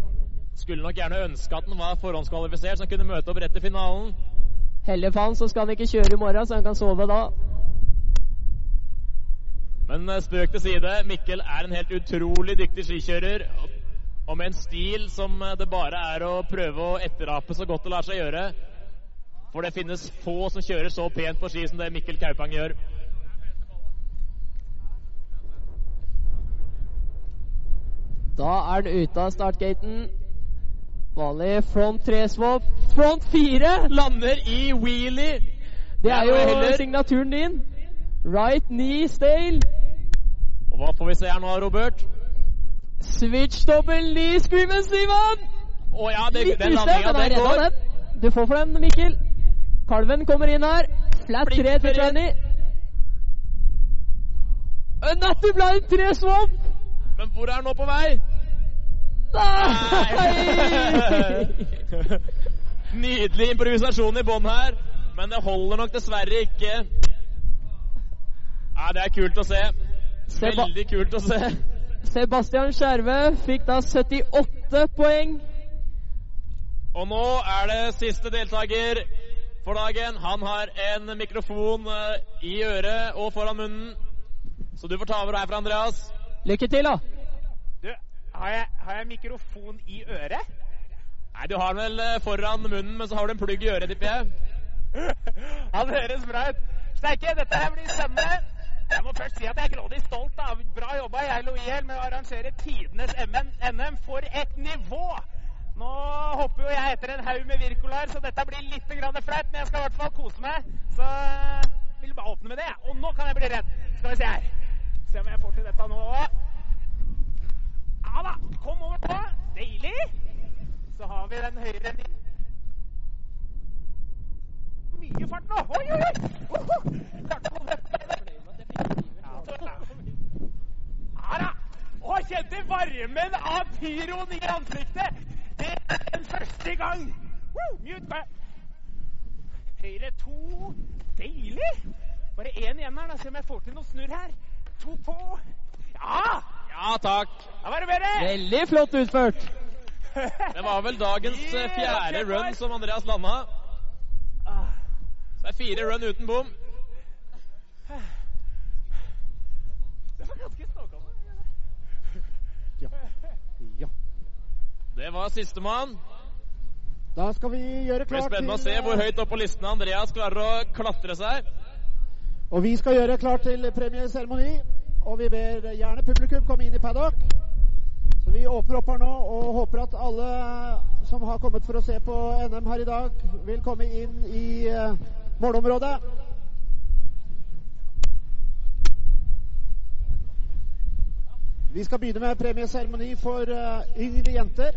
Skulle nok gjerne ønske at han var forhåndskvalifisert, så han kunne møte opp rett til finalen. Heldig for han, så skal han ikke kjøre i morgen, så han kan sove da. Men spøk til side, Mikkel er en helt utrolig dyktig skikjører. Og med en stil som det bare er å prøve å etterape så godt det lar seg gjøre. For det finnes få som kjører så pent på ski som det Mikkel Kaupang gjør. Da er han ute av startgaten. Vanlig front tre-swap. Front fire! Lander i wheelie. Det er jo heller. signaturen din. Right knee stale. Og hva får vi se her nå, Robert? Switch double knee screamen, Simon! Å ja, det, Litt den landinga, den går. Du får for den, Mikkel. Kalven kommer inn her. Flat tre Flipper til Johnny. A Natty blind tre swamp! Men hvor er han nå på vei? Nei! (laughs) Nydelig improvisasjon i bånn her, men det holder nok dessverre ikke. Ja, det er kult å se. Veldig kult å se. Sebastian Skjerve fikk da 78 poeng. Og nå er det siste deltaker for dagen. Han har en mikrofon eh, i øret og foran munnen. Så du får ta over herfra, Andreas. Lykke til, da. Du, har jeg, har jeg mikrofon i øret? Nei, du har den vel eh, foran munnen, men så har du en plugg i øret, tipper jeg. (laughs) Han høres bra ut. Steike, dette her blir spennende. Jeg må først si at jeg er grådig stolt. av Bra jobba, Geilo IL, med å arrangere tidenes MN, NM for et nivå! Nå hopper jo jeg etter en haug med Wirkolar, så dette blir litt flaut, men jeg skal i hvert fall kose meg. Så jeg vil bare åpne med det. Og nå kan jeg bli redd. Skal vi se her. Se om jeg får til dette nå. Ja da, kom over på. Deilig. Så har vi den høyre enden. Mye fart nå. Oi, oi, oi! Ja, da. Å, kjente varmen av pyroen i ansiktet. Det er den første gang. Woo, Mute back. Høyre to. Deilig. Bare én igjen her, da. Se om jeg får til noe snurr her. To på. Ja! Ja, takk. Da var det bedre. Veldig flott utført. (laughs) Det var vel dagens eh, fjerde run som Andreas landa. Det er fire run uten bom. Det var ganske stålkonge. Ja. ja. Det var sistemann. Da skal vi gjøre klart Det blir spennende å se hvor høyt opp på listen Andreas klarer å klatre seg. Og vi skal gjøre klart til premieseremoni. Og vi ber gjerne publikum komme inn i paddock. Så vi åpner opp her nå og håper at alle som har kommet for å se på NM her i dag, vil komme inn i eh, målområdet. Vi skal begynne med premieseremoni for eh, yngre jenter.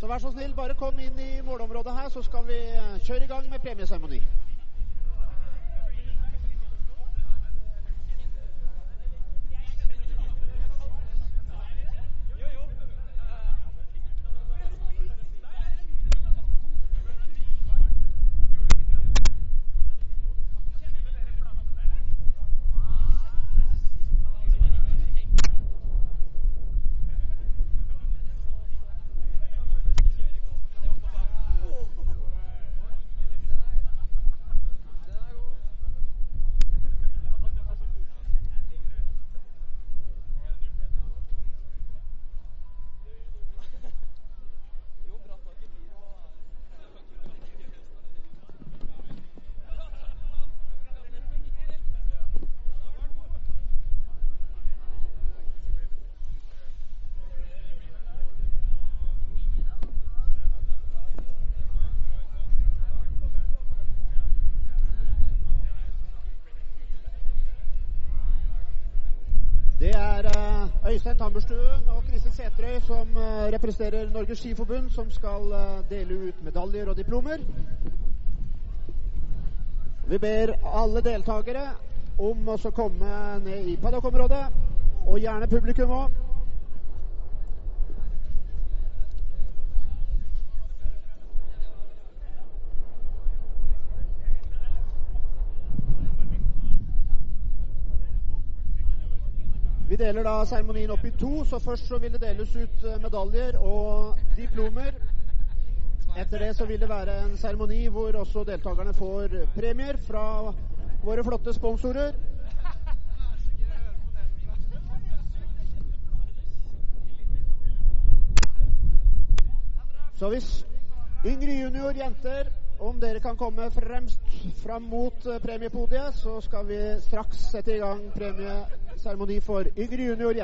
Så vær så snill, bare kom inn i målområdet her, så skal vi eh, kjøre i gang med premieseremoni. Eh, og Kristin Sæterøy som eh, representerer Norges Skiforbund, som skal eh, dele ut medaljer og diplomer. Vi ber alle deltakere om å komme ned i paddockområdet, og gjerne publikum òg. Vi deler da seremonien opp i to, så først så vil det deles ut eh, medaljer og diplomer. Etter det så vil det være en seremoni hvor også deltakerne får premier fra våre flotte sponsorer. Så hvis yngre junior jenter, om dere kan komme fremst fram mot eh, premiepodiet, så skal vi straks sette i gang premieseremoni for yngre junior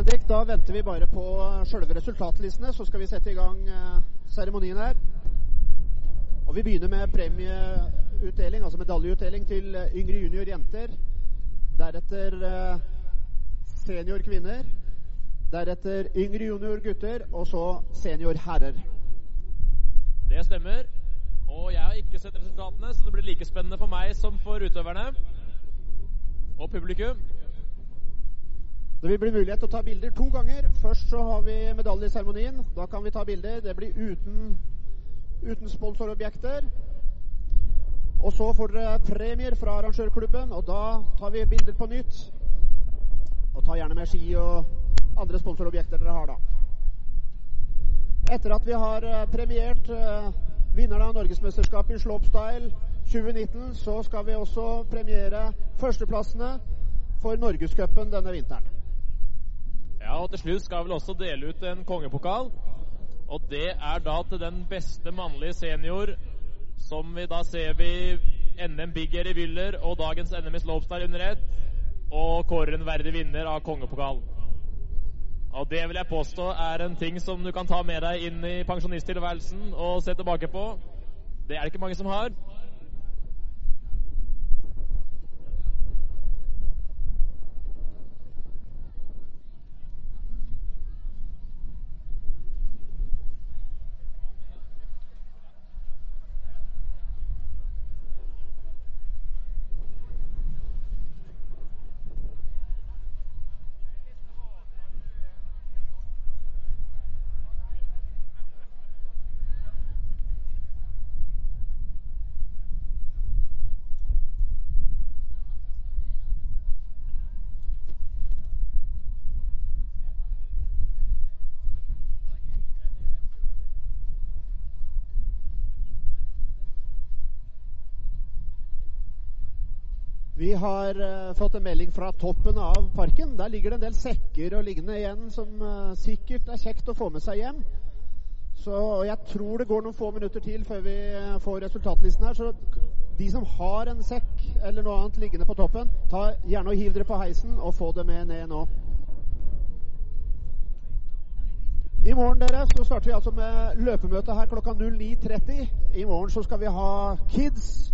Bendik, da venter vi bare på sjølve resultatlistene, så skal vi sette i gang eh, seremonien her. Og vi begynner med premieutdeling, altså medaljeutdeling til eh, yngre junior jenter. Deretter eh, senior kvinner. Deretter yngre junior gutter, og så senior herrer. Det stemmer. Og jeg har ikke sett resultatene, så det blir like spennende for meg som for utøverne. Og publikum. Det vil bli mulighet til å ta bilder to ganger. Først så har vi medaljeseremonien. Da kan vi ta bilder. Det blir uten, uten sponsorobjekter. Og så får dere premier fra arrangørklubben, og da tar vi bilder på nytt. Og ta gjerne med ski og andre sponsorobjekter dere har, da. Etter at vi har eh, premiert eh, vinnerne av Norgesmesterskapet i slopestyle 2019, så skal vi også premiere førsteplassene for Norgescupen denne vinteren. Ja, og til slutt skal vel også dele ut en kongepokal. Og det er da til den beste mannlige senior, som vi da ser vi NM Big Air i Wyller og dagens NM i slopestyle under ett, og kårer en verdig vinner av kongepokal. Og det vil jeg påstå er en ting som du kan ta med deg inn i pensjonisttilværelsen og se tilbake på. Det er det ikke mange som har. Vi har uh, fått en melding fra toppen av parken. Der ligger det en del sekker og liggende igjen som uh, sikkert er kjekt å få med seg hjem. Så jeg tror det går noen få minutter til før vi uh, får resultatlisten her. Så de som har en sekk eller noe annet liggende på toppen, ta gjerne og hiv dere på heisen og få det med ned nå. I morgen dere, så starter vi altså med løpemøte her klokka 09.30. I morgen så skal vi ha Kids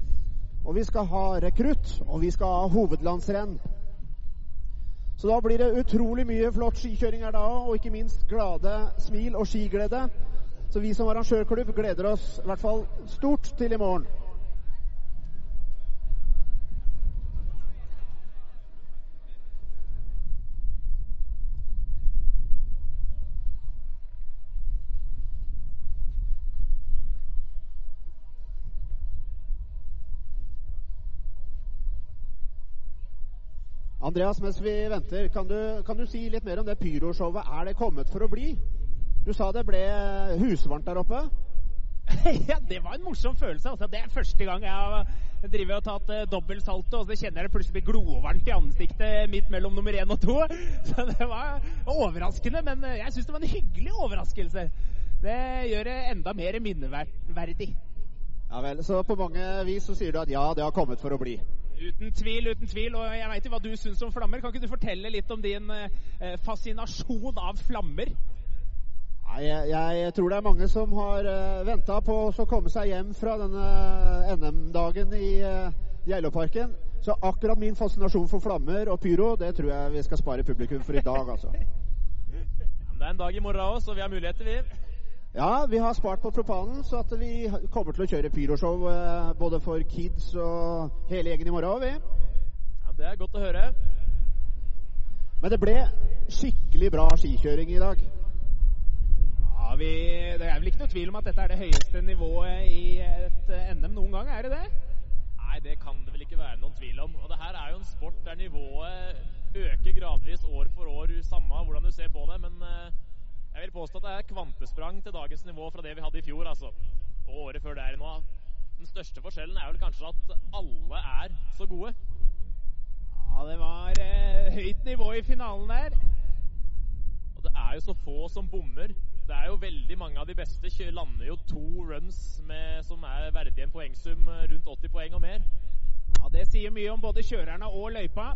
og vi skal ha rekrutt, og vi skal ha hovedlandsrenn. Så da blir det utrolig mye flott skikjøring her da òg, og ikke minst glade smil og skiglede. Så vi som arrangørklubb gleder oss i hvert fall stort til i morgen. Andreas, mens vi venter, kan du, kan du si litt mer om det pyroshowet? Er det kommet for å bli? Du sa det ble husvarmt der oppe? (laughs) ja, det var en morsom følelse. Altså. Det er første gang jeg har drivet og tatt uh, dobbeltsalto, og så kjenner jeg det plutselig blir glovarmt i ansiktet midt mellom nummer én og to. (laughs) Så det var overraskende, men eh, jeg syns det var en hyggelig overraskelse. Det gjør det enda mer minneverdig. Ja vel, Så på mange vis så sier du at ja, det har kommet for å bli? Uten tvil, uten tvil. Og jeg veit jo hva du syns om flammer. Kan ikke du fortelle litt om din eh, fascinasjon av flammer? Nei, jeg, jeg, tror det er mange som har eh, venta på å komme seg hjem fra denne NM-dagen i eh, Geilo-parken. Så akkurat min fascinasjon for flammer og pyro, det tror jeg vi skal spare publikum for i dag, altså. (laughs) Ja, det er en dag i morgen òg, så vi har muligheter, vi. Ja, vi har spart på propanen, så at vi kommer til å kjøre pyroshow eh, både for kids og hele gjengen i morgen. vi. Ja, Det er godt å høre. Men det ble skikkelig bra skikjøring i dag. Ja, vi, Det er vel ikke noe tvil om at dette er det høyeste nivået i et eh, NM noen gang, er det det? Nei, det kan det vel ikke være noen tvil om. Og det her er jo en sport der nivået øker gradvis år for år, samme hvordan du ser på det. men... Jeg vil påstå at det er kvantesprang til dagens nivå fra det vi hadde i fjor, altså. Og året før der nå. Den største forskjellen er vel kanskje at alle er så gode. Ja, det var eh, høyt nivå i finalen der. Og det er jo så få som bommer. Det er jo veldig mange av de beste lander jo to runs med, som er verdig en poengsum rundt 80 poeng og mer. Ja, Det sier mye om både kjørerne og løypa.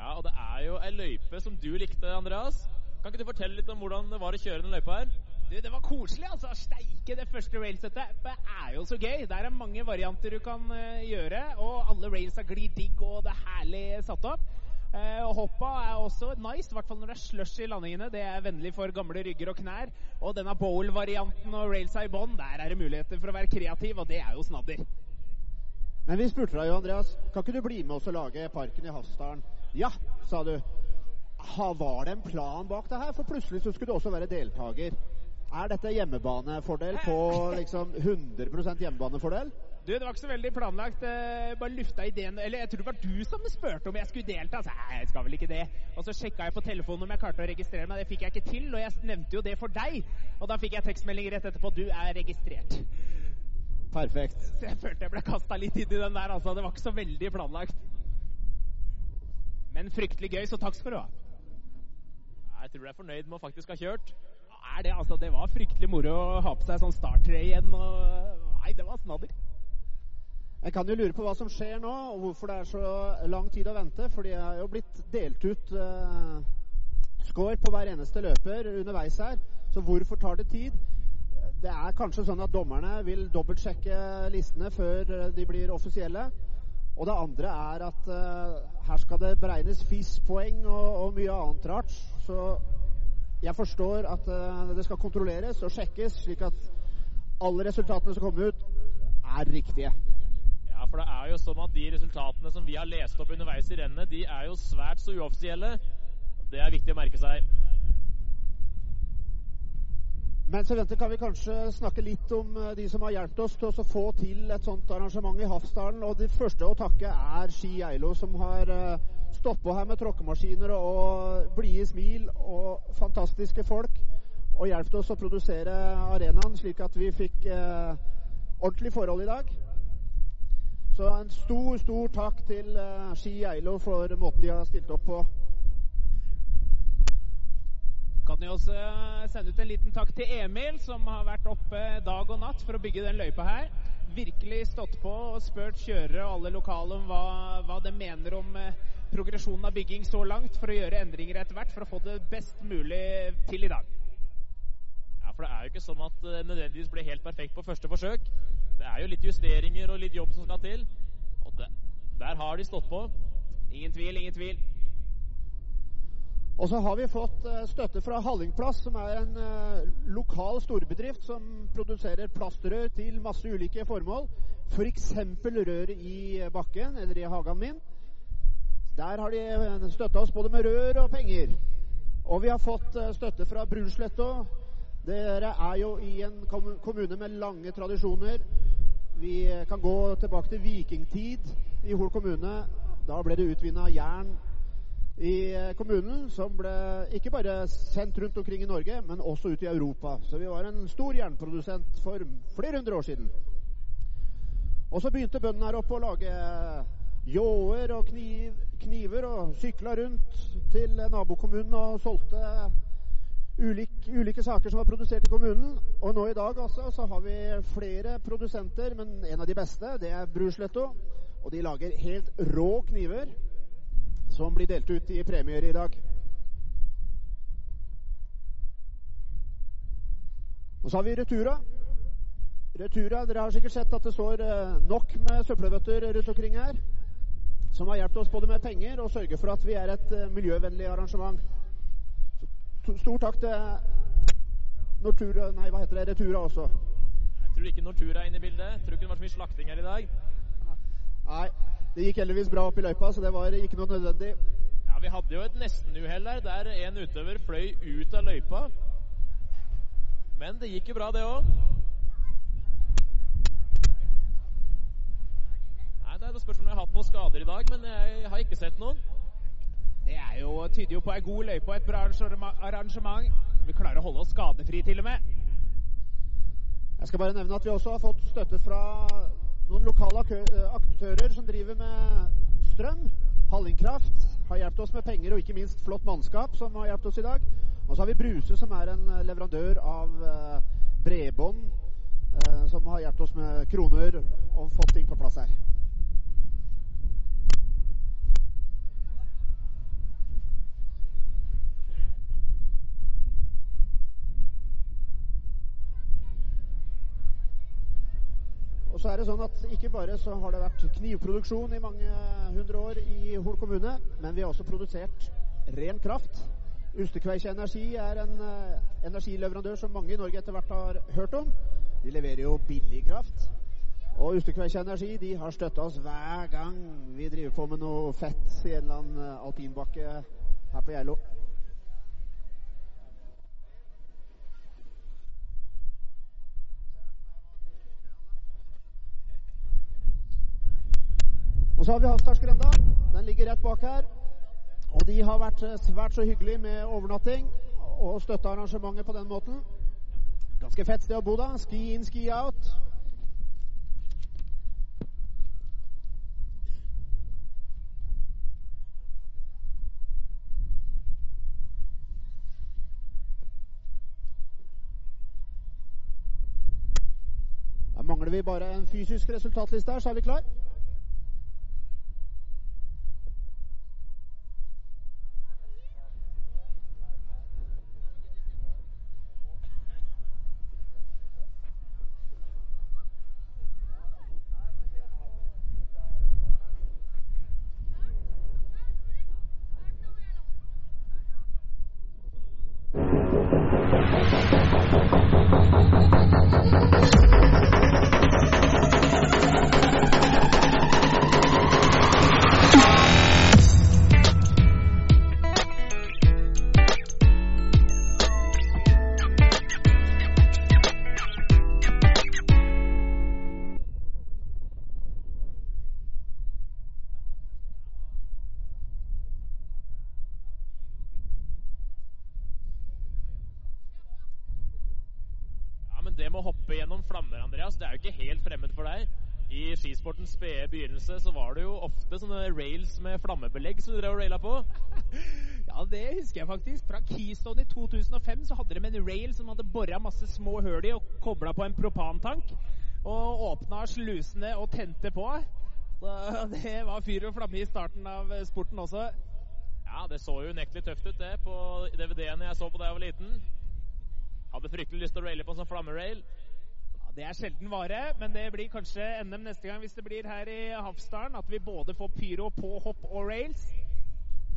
Ja, og det er jo ei løype som du likte, Andreas. Kan ikke du fortelle litt om hvordan det var å kjøre den løypa her? Du, det var koselig, altså. Steike, det første railsettet er jo så gøy. Der er mange varianter du kan uh, gjøre, og alle railsa glir digg, og det er herlig satt opp. Uh, og Hoppa er også nice, i hvert fall når det er slush i landingene. Det er vennlig for gamle rygger og knær. Og denne bowl-varianten og railsa i bånn, der er det muligheter for å være kreativ, og det er jo snadder. Men vi spurte deg jo, Andreas, kan ikke du bli med oss og lage parken i Hafsdalen? Ja, sa du. Ha, var det en plan bak det her? For plutselig så skulle du også være deltaker. Er dette hjemmebanefordel på (laughs) liksom 100% hjemmebanefordel? Du, Det var ikke så veldig planlagt. Uh, bare lufta ideen Eller jeg tror det var du som spurte om jeg skulle delta. Så jeg skal vel ikke det. Og så sjekka jeg på telefonen om jeg klarte å registrere meg. Det fikk jeg ikke til. Og jeg nevnte jo det for deg. Og da fikk jeg tekstmelding rett etterpå. Du er registrert. Perfekt. Så jeg følte jeg ble kasta litt inn i den der, altså. Det var ikke så veldig planlagt. Men fryktelig gøy, så takk skal du ha. Jeg tror du er fornøyd med å faktisk ha kjørt. Er det, altså. Det var fryktelig moro å ha på seg sånn starttre igjen. Og... Nei, det var snadder. Jeg kan jo lure på hva som skjer nå, og hvorfor det er så lang tid å vente. For de har jo blitt delt ut uh, score på hver eneste løper underveis her. Så hvorfor tar det tid? Det er kanskje sånn at dommerne vil dobbeltsjekke listene før de blir offisielle. Og det andre er at uh, her skal det beregnes FIS-poeng og, og, mye annet rart. Så jeg forstår at uh, det skal kontrolleres og sjekkes, slik at alle resultatene som kommer ut, er riktige. Ja, for det er jo sånn at de resultatene som vi har lest opp underveis i rennet, de er jo svært så uoffisielle. Det er viktig å merke seg. Men så venter kan vi kanskje snakke litt om de som har hjulpet oss til å få til et sånt arrangement i Hafsdalen. Og det første å takke er Ski Eilo, som har stått på her med tråkkemaskiner og blide smil og fantastiske folk. Og hjulpet oss å produsere arenaen slik at vi fikk eh, ordentlig forhold i dag. Så en stor, stor takk til eh, Ski Eilo for måten de har stilt opp på kan jo også sende ut en liten takk til Emil, som har vært oppe dag og natt for å bygge den løypa her. Virkelig stått på og spurt kjørere og alle lokale om hva, hva de mener om eh, progresjonen av bygging så langt, for å gjøre endringer etter hvert for å få det best mulig til i dag. Ja, for det er jo ikke sånn at det nødvendigvis blir helt perfekt på første forsøk. Det er jo litt justeringer og litt jobb som skal til. Og det, der har de stått på. Ingen tvil, ingen tvil. Og så har vi fått uh, støtte fra Hallingplass, som er en uh, lokal storbedrift som produserer plastrør til masse ulike formål. F.eks. For rør i bakken eller i hagen min. Der har de uh, støtta oss både med rør og penger. Og vi har fått støtte fra Brunsletta. Dere er jo i en kommune med lange tradisjoner. Vi kan gå tilbake til vikingtid i Hol kommune. Da ble det utvinna jern i eh, kommunen, som ble ikke bare sendt rundt omkring i Norge, men også ut i Europa. Så vi var en stor jernprodusent for flere hundre år siden. Og så begynte bøndene her oppe å lage ljåer og kniv, kniver og sykla rundt til nabokommunen og solgte ulike, ulike saker som var produsert i kommunen. Og nå i dag altså, så har vi flere produsenter, men en av de beste det er Brusletto. Og de lager helt rå kniver som blir delt ut i premier i dag. Og så har vi Retura. Retura, Dere har sikkert sett at det står eh, nok med søppelbøtter rundt omkring her. Som har hjulpet oss både med penger og sørger for at vi er et eh, miljøvennlig arrangement. Så stor takk til Nortura, nei, hva heter det, Retura også. Jeg tror ikke Nortura er inne i bildet. Jeg tror ikke det var så mye slakting her i dag. Nei, det gikk heldigvis bra opp i løypa, så det var ikke noe nødvendig. Ja, Vi hadde jo et nestenuhell der, der en utøver fløy ut av løypa. Men det gikk jo bra, det òg. Det er et spørsmål om jeg har hatt noen skader i dag, men jeg har ikke sett noen. Det er jo, tyder jo på ei god løype og et bra arrangement. Vi klarer å holde oss skadefri, til og med. Jeg skal bare nevne at vi også har fått støtte fra noen lokale eh, aktører som driver med strøm. Hallingkraft har hjulpet oss med penger og ikke minst flott mannskap som har hjulpet oss i dag. Og så har vi Bruse, som er en eh, leverandør av eh, bredbånd, som har hjulpet oss med kroner og fått ting på plass her. Og så er det sånn at ikke bare så har det vært knivproduksjon i mange hundre år i Hol kommune, men vi har også produsert ren kraft. Ustekveikje Energi er en uh, energileverandør som mange i Norge etter hvert har hørt om. De leverer jo billig kraft. Og Ustekveikje Energi de har støtta oss hver gang vi driver på med noe fett i en eller annen uh, alpinbakke her på Geilo. Og så har vi Havsdalsgrenda. Den ligger rett bak her. Og de har vært svært så hyggelige med overnatting og støtta arrangementet på den måten. Ganske fett sted å bo, da. Ski in, ski out. Da mangler vi bare en fysisk resultatliste her, så er vi klar. I skisportens spede begynnelse så var det jo ofte sånne rails med flammebelegg som du drev og raila på. (laughs) Ja, det husker jeg faktisk. Fra Keystone i 2005 så hadde de en rail som hadde bora masse små høl i og kobla på en propantank. Og åpna slusene og tente på. Så (laughs) det var fyr og flamme i starten av sporten også. Ja, det så jo unektelig tøft ut, det, på DVD-ene jeg så på da jeg var liten. Hadde fryktelig lyst til å raile på en sånn flammerail. Det er sjelden vare, men det blir kanskje NM neste gang hvis det blir her i Hafsdalen. At vi både får pyro på hopp og rails.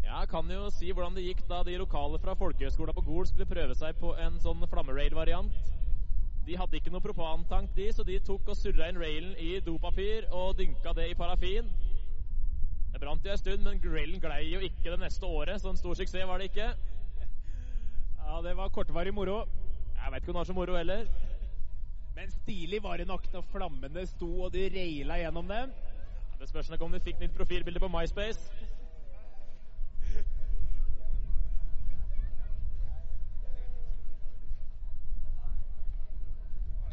Ja, jeg kan jo si hvordan det gikk da de lokale fra folkehøgskolen på Gol skulle prøve seg på en sånn flammerail-variant. De hadde ikke noe propantank, de, så de tok og surra inn railen i dopapir og dynka det i parafin. Det brant jo en stund, men railen glei jo ikke det neste året, så en stor suksess var det ikke. (laughs) Ja, det var kortvarig moro. Jeg veit ikke om det var så moro heller. Men stilig var det nok når flammene sto og du raila gjennom dem. Ja, det spørs nok om de fikk nytt profilbilde på MySpace.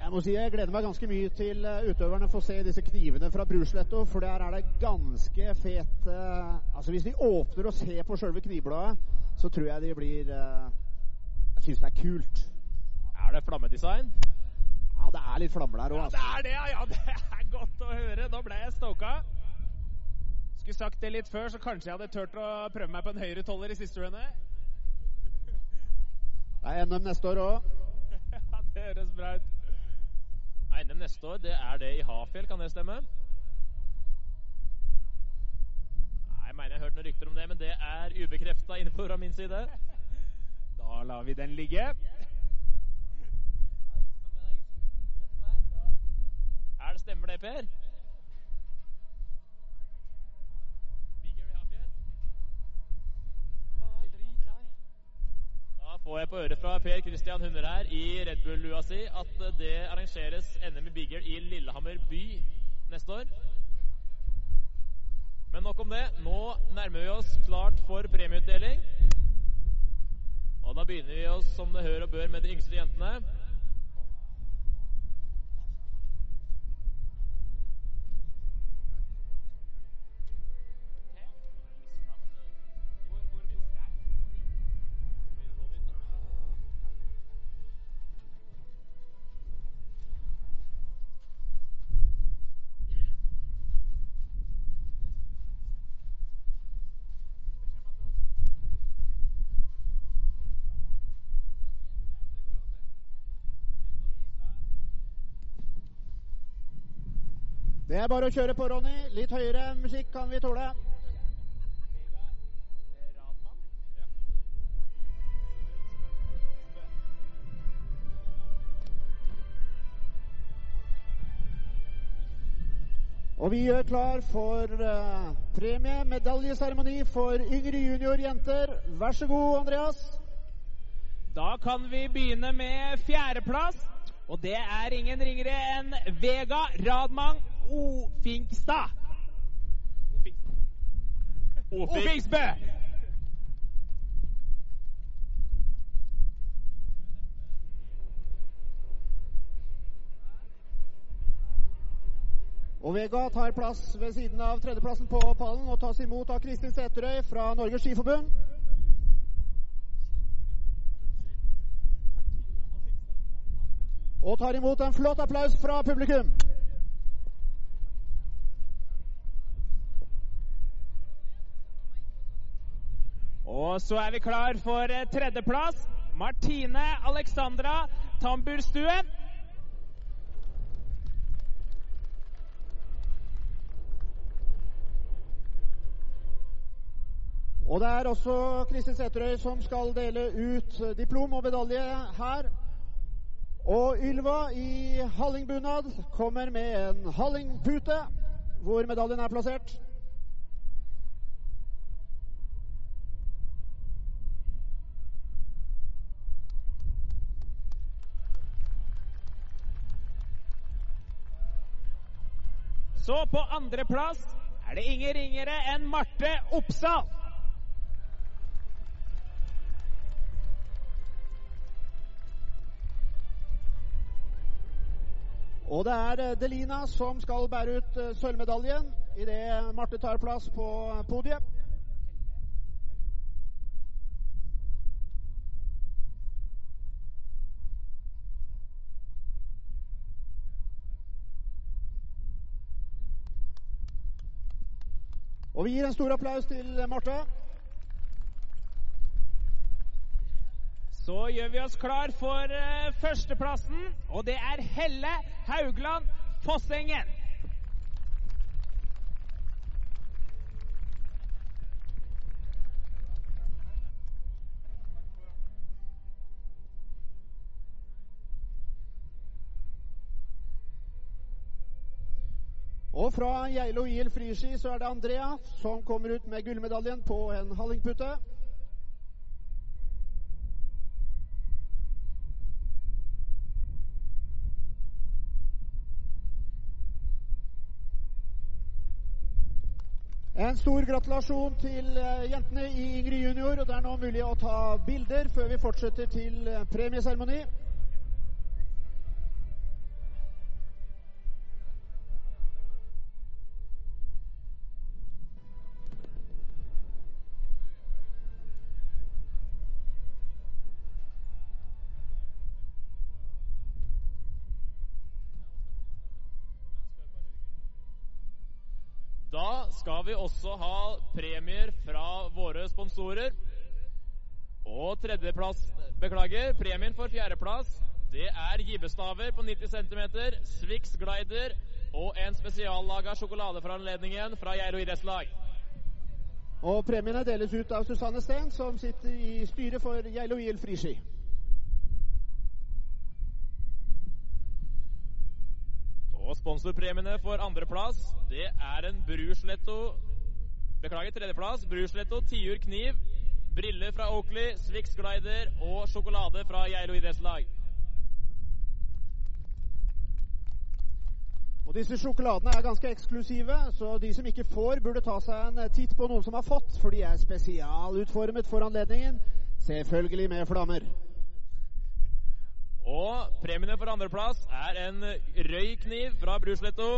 Jeg må si jeg gleder meg ganske mye til eh, utøverne får se disse knivene fra Brusletto, for der er det ganske fet eh, Altså Hvis de åpner og ser på sjølve knivbladet, så tror jeg de blir eh, Jeg syns det er kult. Er det flammedesign? Det er litt flammer der òg, Ja, altså. det er det, ja. Det er godt å høre. Nå ble jeg stoka. Skulle sagt det litt før, så kanskje jeg hadde turt å prøve meg på en høyre toller i siste runde. Det er NM neste år òg. (laughs) Ja, det høres bra ut. NM neste år, det er det i Hafjell, kan det stemme? Nei, jeg mener jeg har hørt noen rykter om det, men det er ubekrefta info fra min side. (laughs) Da lar vi den ligge. Er det Stemmer det, Per? Da får jeg på øret fra Per Christian Hunder her i Red Bull-lua si at det arrangeres NM i Bigger i Lillehammer by neste år. Men nok om det. Nå nærmer vi oss klart for premieutdeling. Og da begynner vi oss som det hør og bør med de yngste jentene. Det er bare å kjøre på, Ronny. Litt høyere musikk kan vi tåle. Og vi gjør klar for uh, premie, medaljeseremoni for yngre juniorjenter. Vær så god, Andreas. Da kan vi begynne med fjerdeplass. Og det er ingen ringere enn Vega Radmang Ofinkstad. Ofingsbø! Og Vega tar plass ved siden av tredjeplassen på pallen og tas imot av Kristin Sæterøy fra Norges Skiforbund. Og tar imot en flott applaus fra publikum. Og så er vi klar for eh, tredjeplass. Martine Alexandra Tamburstuen. Og det er også Kristin Sæterøy som skal dele ut diplom og medalje her. Og Ylva i hallingbunad kommer med en hallingpute hvor medaljen er plassert. Så på andreplass er det ingen ringere enn Marte Oppsal. Og det er eh, Delina som skal bære ut eh, sølvmedaljen idet Marte tar plass på podiet. Og vi gir en stor applaus til Marte. Så gjør vi oss klar for uh, førsteplassen, og det er Helle Haugland Fossengen. Og fra Geilo IL friski så er det Andrea som kommer ut med gullmedaljen på en hallingpute. En stor gratulasjon til eh, jentene i Ingrid junior. og Det er nå mulig å ta bilder før vi fortsetter til eh, premieseremoni. Skal vi også ha premier fra våre sponsorer. Og tredjeplass Beklager, premien for fjerdeplass det er gibbestaver på 90 cm, Swix glider og en spesiallaga sjokolade for anledningen fra Geilo idrettslag. Og premiene deles ut av Susanne Steen, som sitter i styret for Geilo IL friski. Og sponsorpremiene for andreplass, det er en Brusletto Beklager, tredjeplass. Brusletto tiur kniv, briller fra Oakley, Swix glider og sjokolade fra Geilo idrettslag. Og disse sjokoladene er ganske eksklusive, så de som ikke får, burde ta seg en titt på noen som har fått, for de er spesialutformet for anledningen. Selvfølgelig med flammer. Og premiene for andreplass er en røykniv fra Brusletto,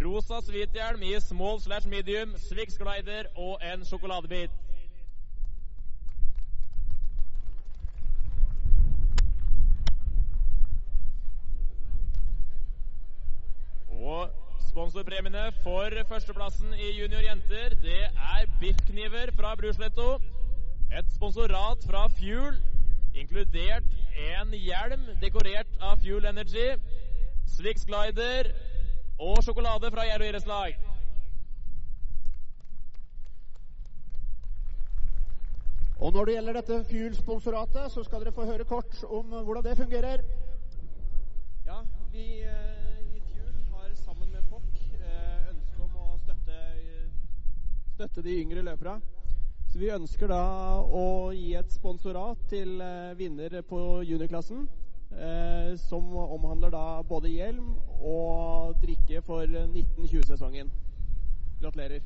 rosa svithjelm i small slash medium, Swix glider og en sjokoladebit. Og sponsorpremiene for førsteplassen i junior jenter, det er biffkniver fra Brusletto. Et sponsorat fra Fuel, inkludert en hjelm dekorert av Fuel Energy. Swix glider, og sjokolade fra Gjerdo idrettslag. Og når det gjelder dette Fuel-sponsoratet, så skal dere få høre kort om hvordan det fungerer. Ja, vi eh, i Fuel har sammen med POC eh, ønske om å støtte, støtte de yngre løperne. Vi ønsker da å gi et sponsorat til eh, vinner på juniorklassen. Eh, som omhandler da både hjelm og drikke for 1920-sesongen. Gratulerer.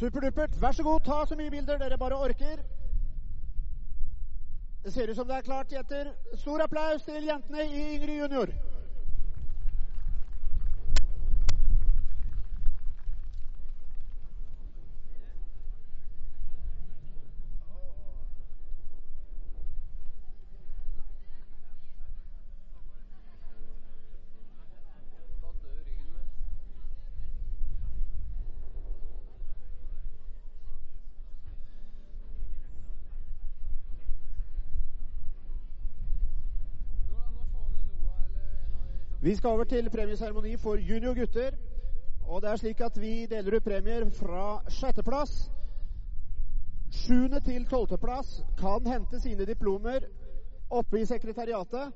Superdupert. Vær så god, ta så mye bilder dere bare orker. Det ser ut som det er klart, jenter. Stor applaus til jentene i Yngre junior. Vi skal over til premieseremoni for junior gutter. Og det er slik at vi deler ut premier fra sjetteplass. Sjuende til tolvteplass kan hente sine diplomer oppe i sekretariatet.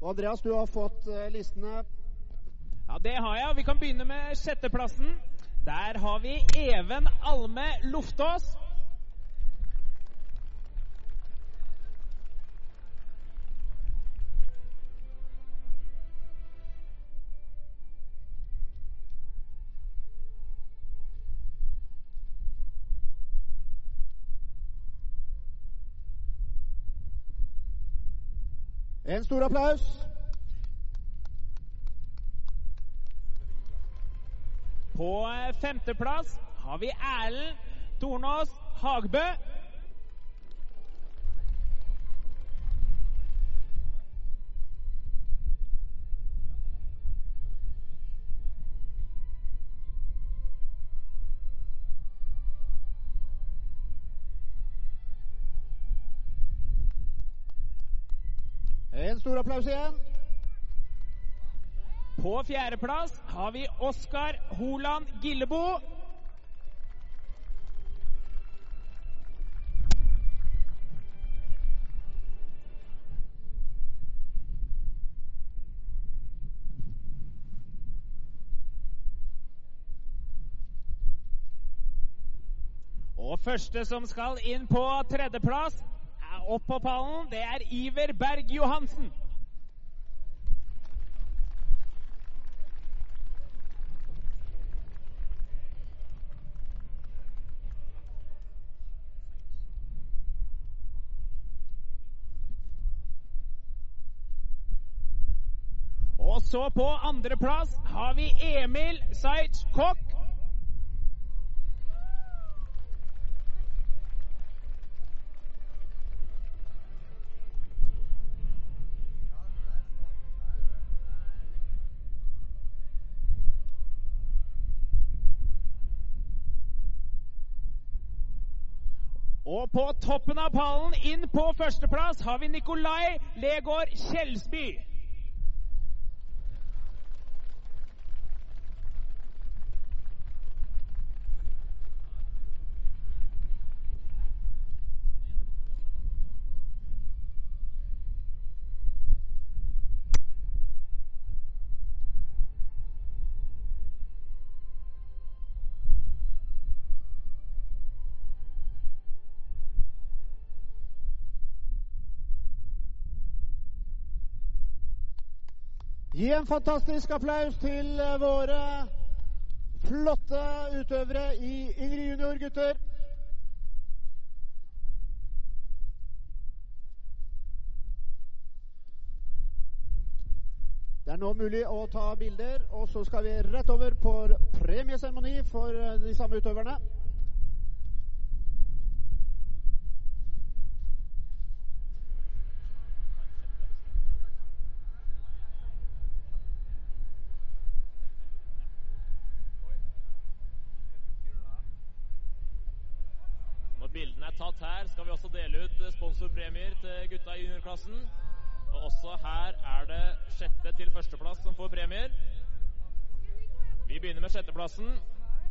Og Andreas, du har fått eh, listene. Ja, det har jeg. Vi kan begynne med sjetteplassen. Der har vi Even Alme Loftås. En stor applaus. På eh, femteplass har vi Erlend Tornås Hagbø. Stor applaus igjen. På fjerdeplass har vi Oskar Holand Gillebo. Og første som skal inn på tredjeplass, opp på pallen, det er Iver Berg Johansen. Og så på andreplass har vi Emil Seitz Kokk. På toppen av pallen, inn på førsteplass, har vi Nikolai Legård Kjelsby. Gi en fantastisk applaus til eh, våre flotte utøvere i Yngre junior gutter. Det er nå mulig å ta bilder, og så skal vi rett over på premieseremoni for eh, de samme utøverne. Bildene er tatt her, skal vi også dele ut eh, sponsorpremier til gutta i juniorklassen. Og også her er det sjette til førsteplass som får premier. Vi begynner med sjetteplassen.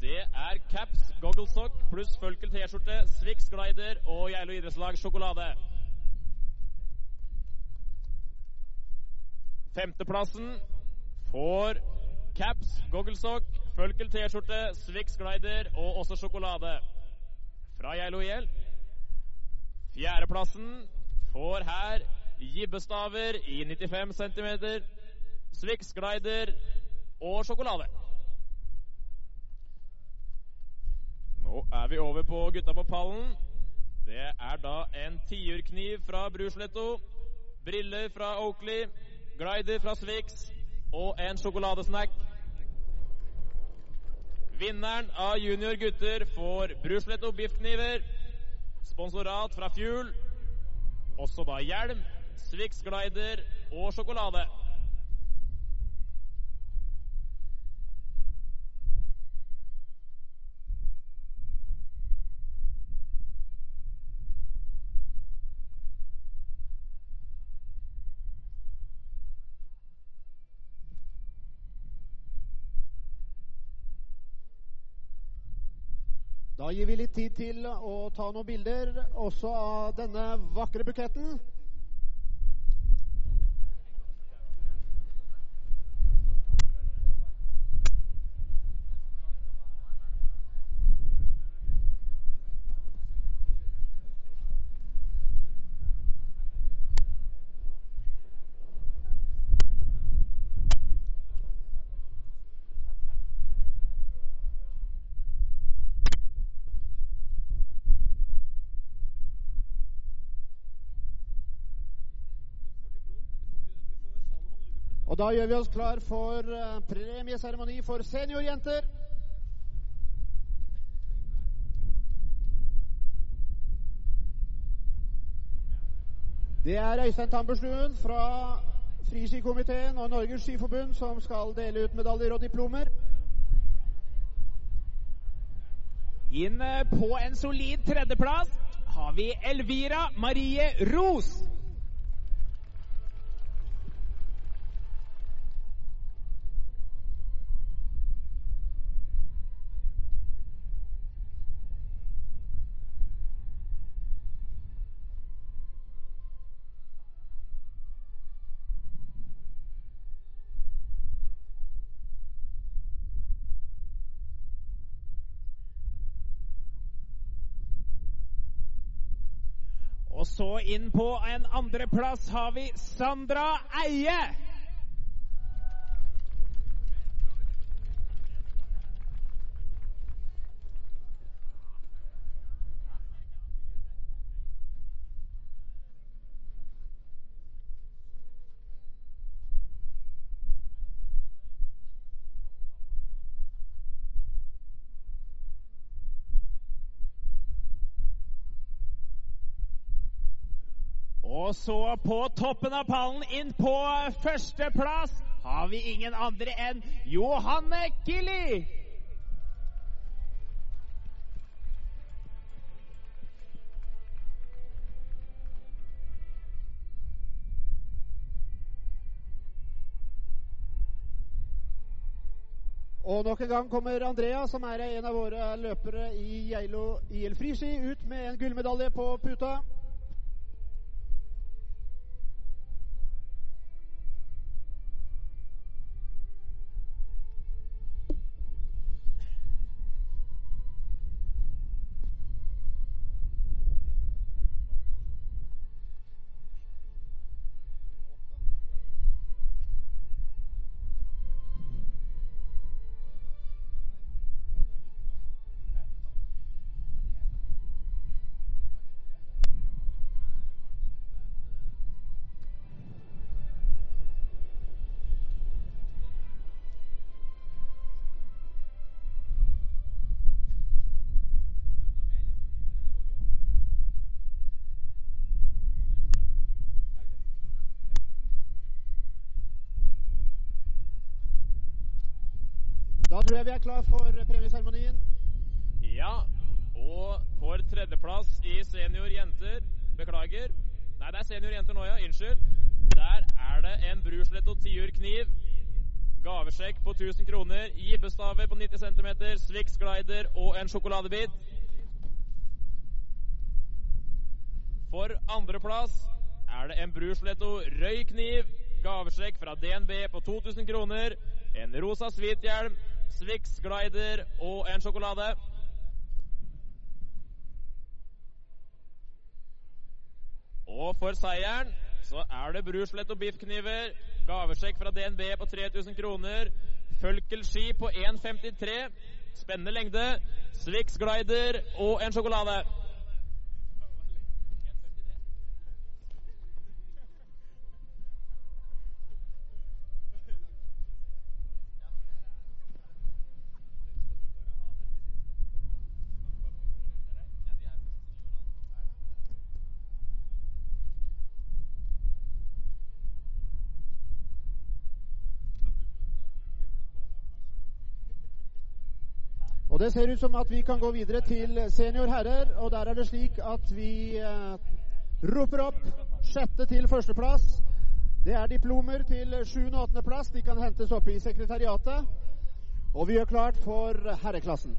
Det er caps, gogglesock pluss Følkel T-skjorte, Swix glider og Geilo idrettslag sjokolade. Femteplassen får caps, gogglesock, Følkel T-skjorte, Swix glider og også sjokolade. Fra Geilo IL. Fjerdeplassen får her gibbestaver i 95 cm, Swix glider og sjokolade. Nå er vi over på gutta på pallen. Det er da en tiurkniv fra Brusletto, briller fra Oakley, glider fra Swix og en sjokoladesnack. Vinneren av junior gutter får Brusletto biffkniver, sponsorat fra Fuel, også da hjelm, Swix glider og sjokolade. Da gir vi litt tid til å ta noen bilder også av denne vakre buketten. Og da gjør vi oss klar for eh, premieseremoni for seniorjenter. Det er Øystein Tamberstuen fra Friskikomiteen og Norges Skiforbund som skal dele ut medaljer og diplomer. Inn på en solid tredjeplass har vi Elvira Marie Ros. Så inn på en andreplass har vi Sandra Eie. Så på toppen av pallen, inn på førsteplass, har vi ingen andre enn Johanne Killi. Og nok en gang kommer Andrea, som er en av våre løpere i Geilo IL Friski, ut med en gullmedalje på puta. Vi er klar for premieseremonien. Ja, Og for tredjeplass i senior jenter Beklager. Nei, det er senior jenter nå, ja. Unnskyld. Der er det en bruslett og Tiur kniv. Gavesjekk på 1000 kroner. Gibbestaver på 90 cm. Swix glider og en sjokoladebit. For andreplass er det en Brusletto rød kniv. Gavesjekk fra DNB på 2000 kroner. En rosa svithjelm, Swix glider og en sjokolade. Og for seieren så er det Bruslet og biffkniver. Gavesjekk fra DNB på 3000 kroner. Følkel ski på 1,53. Spennende lengde. Swix glider og en sjokolade. Og Det ser ut som at vi kan gå videre til senior herrer. og Der er det slik at vi eh, roper opp sjette til førsteplass. Det er diplomer til sjuende og åttendeplass. De kan hentes opp i sekretariatet. Og vi gjør klart for herreklassen.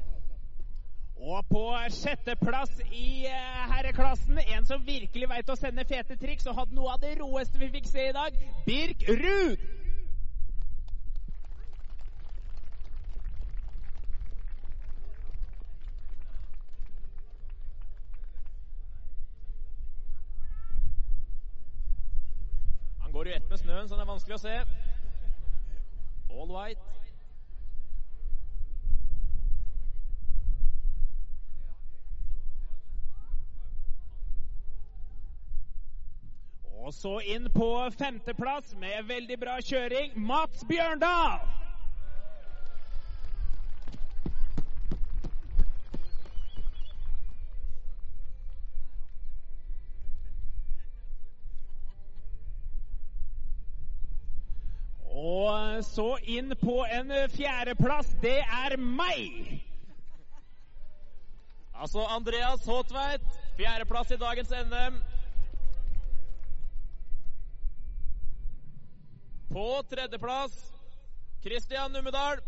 Og på sjetteplass i eh, herreklassen, en som virkelig veit å sende fete triks og hadde noe av det råeste vi fikk se i dag, Birk Ruud. Han går i ett med snøen, så det er vanskelig å se. All right. Og så inn på femteplass med veldig bra kjøring, Mats Bjørndal. Så inn på en fjerdeplass, det er meg. Altså Andreas Håtveit, fjerdeplass i dagens NM. På tredjeplass Christian Numedal.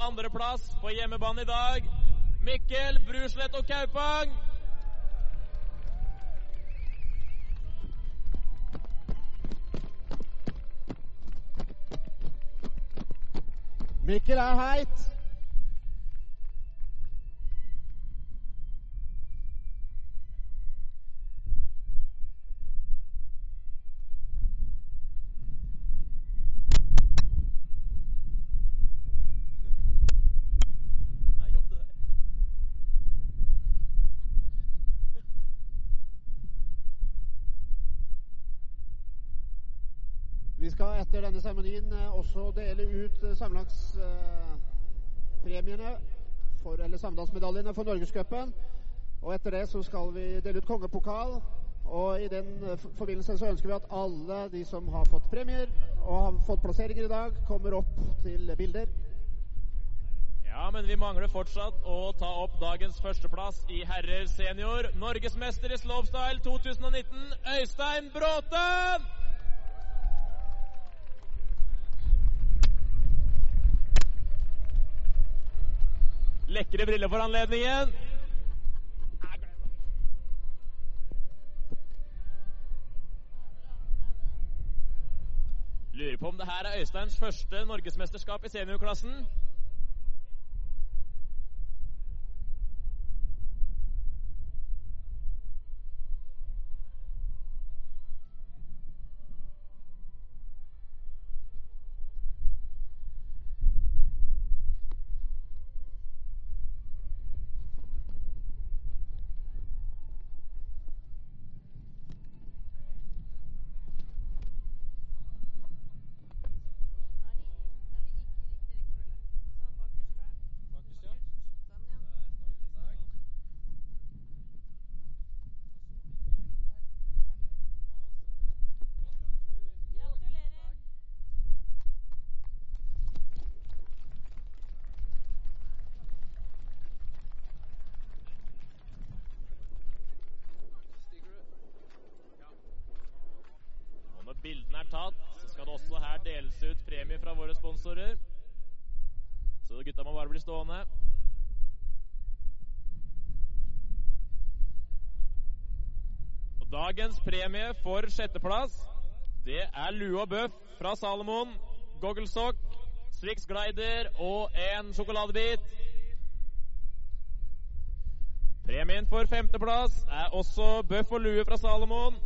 Andreplass på hjemmebane i dag Mikkel Bruslett og Kaupang. Mikkel er heit. Nei, jobb til det. Vi skal etter denne seremonien eh, også dele ut samlagspremiene, for, eller samdalsmedaljene, for Norgescupen. Og etter det så skal vi dele ut kongepokal. Og i den eh, forbindelse så ønsker vi at alle de som har fått premier og har fått plasseringer i dag, kommer opp til bilder. Ja, men vi mangler fortsatt å ta opp dagens førsteplass i herrer senior. Norgesmester i slopestyle 2019, Øystein Bråten! Lekre briller for anledningen. Lurer på om det her er Øysteins første norgesmesterskap i seniorklassen. Dagens premie for sjetteplass, det er lue og bøff fra Salomon, gogglesokk, Strix glider og en sjokoladebit. Premien for femteplass er også bøff og lue fra Salomon,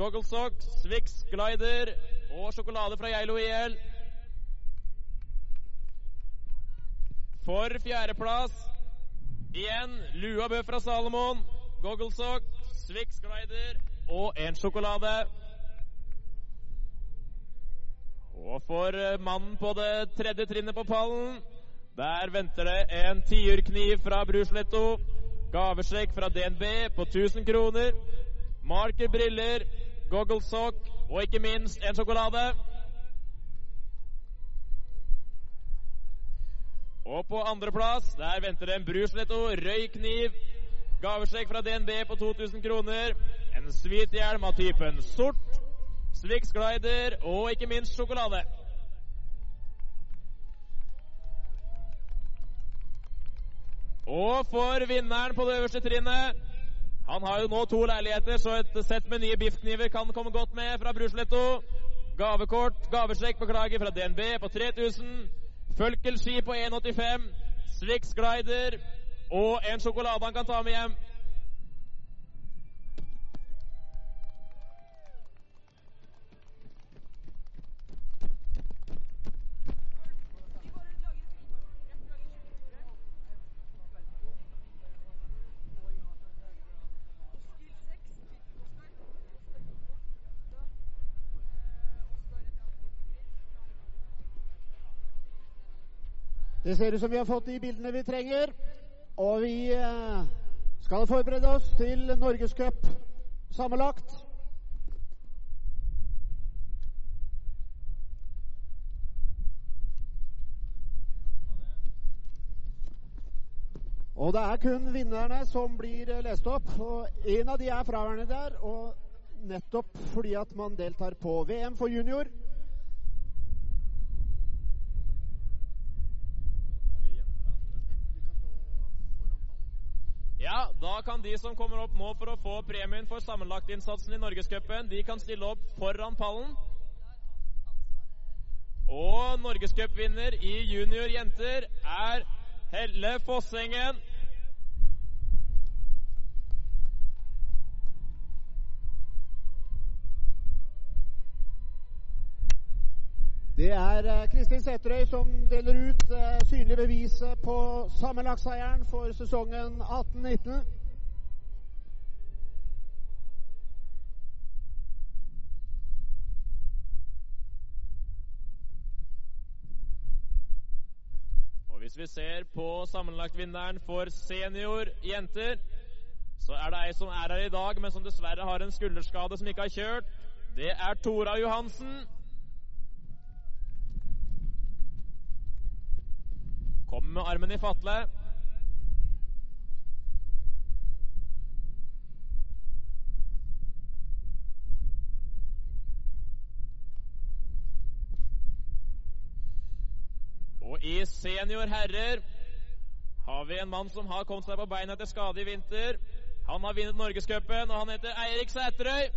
gogglesokk, Swix glider og sjokolade fra Geilo IL. For fjerdeplass igjen lue og bøff fra Salomon, gogglesokk, Swix glider og en sjokolade. Og for eh, mannen på det tredje trinnet på pallen, der venter det en tiurkniv fra Brusletto. Gavesjekk fra DNB på 1000 kroner. Marker briller, gogglesokk og ikke minst en sjokolade. Og på andreplass, der venter det en Brusletto rød kniv. Gavesjekk fra DNB på 2000 kroner. En svithjelm av typen sort. Swix glider og ikke minst sjokolade. Og for vinneren på det øverste trinnet Han har jo nå to leiligheter, så et sett med nye biffkniver kan komme godt med fra Brusletto. Gavekort, gavesjekk, beklager, fra DNB på 3000. Følkelski på 1,85. Swix glider og en sjokolade han kan ta med hjem. Det ser ut som vi har fått de bildene vi trenger. Og vi eh, skal forberede oss til Norgescup sammenlagt. Og det er kun vinnerne som blir lest opp. Og en av de er fraværende der. Og nettopp fordi at man deltar på VM for junior. Ja, da kan de som kommer opp nå for å få premien for sammenlagtinnsatsen i Norgescupen, de kan stille opp foran pallen. Og norgescupvinner i junior jenter er Helle Fossengen. Det er eh, Kristin Sæterøy som deler ut eh, synlig beviset på sammenlagtseieren for sesongen 18-19. Og hvis vi ser på sammenlagtvinneren for senior jenter, så er det ei som er her i dag, men som dessverre har en skulderskade som ikke har kjørt. Det er Tora Johansen. Kommer med armen i fatle. Og i senior herrer har vi en mann som har kommet seg på beina etter skade i vinter. Han har vunnet Norgescupen, og han heter Eirik Sæterøy.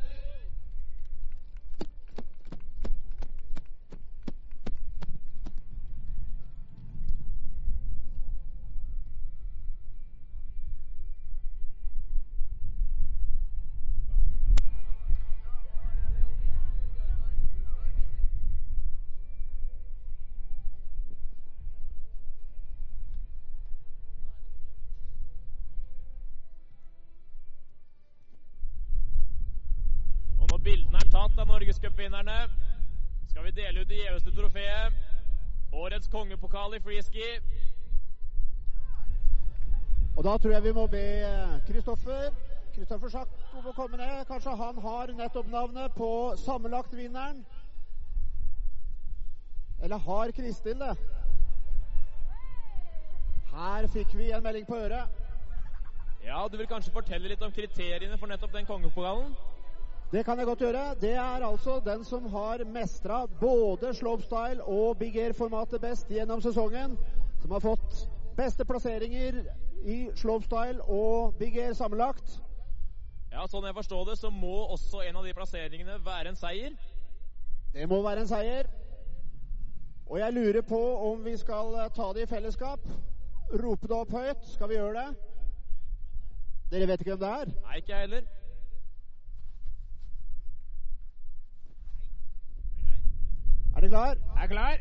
Kongepokal i freeski. Og da tror jeg vi må be Kristoffer Kristoffer Sjakk om å komme ned. Kanskje han har nettopp navnet på sammenlagtvinneren. Eller har Kristin det? Her fikk vi en melding på øret. Ja, du vil kanskje fortelle litt om kriteriene for nettopp den kongepokalen? Det kan jeg godt gjøre. Det er altså den som har mestra både slopestyle og big air-formatet best gjennom sesongen. Som har fått beste plasseringer i slopestyle og big air sammenlagt. Ja, Sånn jeg forstår det, så må også en av de plasseringene være en seier. Det må være en seier. Og jeg lurer på om vi skal ta det i fellesskap. Rope det opp høyt. Skal vi gjøre det? Dere vet ikke hvem det er? Nei, ikke jeg heller. Er du klar? Jeg er klar.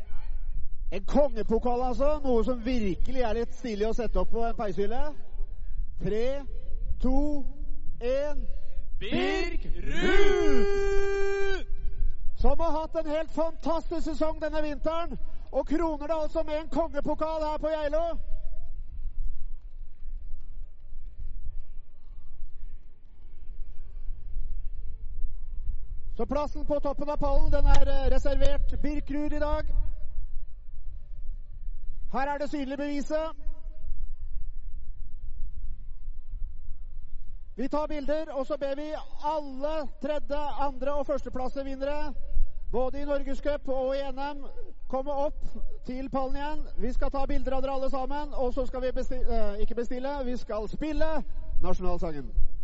En kongepokal, altså. Noe som virkelig er litt stilig å sette opp på en peishylle. Tre, to, én Birk Ruud! Som har hatt en helt fantastisk sesong denne vinteren. Og kroner det altså med en kongepokal her på Geilo. Så plassen på toppen av pallen den er eh, reservert Birkrud i dag. Her er det synlige beviset. Vi tar bilder, og så ber vi alle tredje, andre og førsteplassevinnere, både i Norgescup og i NM, komme opp til pallen igjen. Vi skal ta bilder av dere alle sammen, og så skal vi bestille, eh, ikke bestille, vi skal spille nasjonalsangen.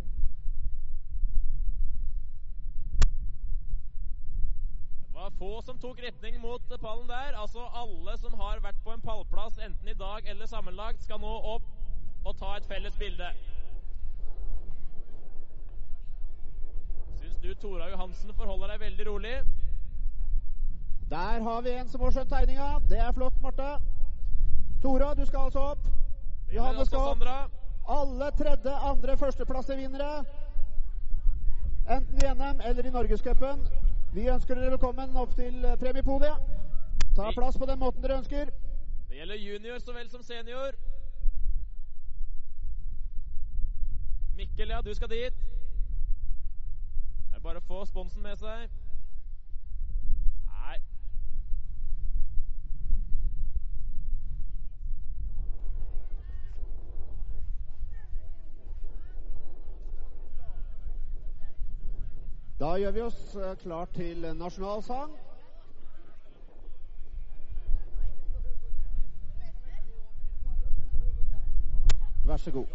Var få som tok retning mot pallen der. Altså alle som har vært på en pallplass, enten i dag eller sammenlagt, skal nå opp og ta et felles bilde. Syns du Tora Johansen forholder deg veldig rolig? Der har vi en som har skjønt tegninga. Det er flott, Marte. Tora, du skal altså opp. Johanne skal opp. Alle tredje, andre, førsteplassevinnere. Enten i NM eller i Norgescupen. Vi ønsker dere velkommen opp til eh, premiepodiet. Ta plass på den måten dere ønsker. Det gjelder junior så vel som senior. Mikkel, ja, du skal dit. Det er bare å få sponsen med seg. Nei. Da gjør vi oss eh, klar til nasjonalsang. Vær så god.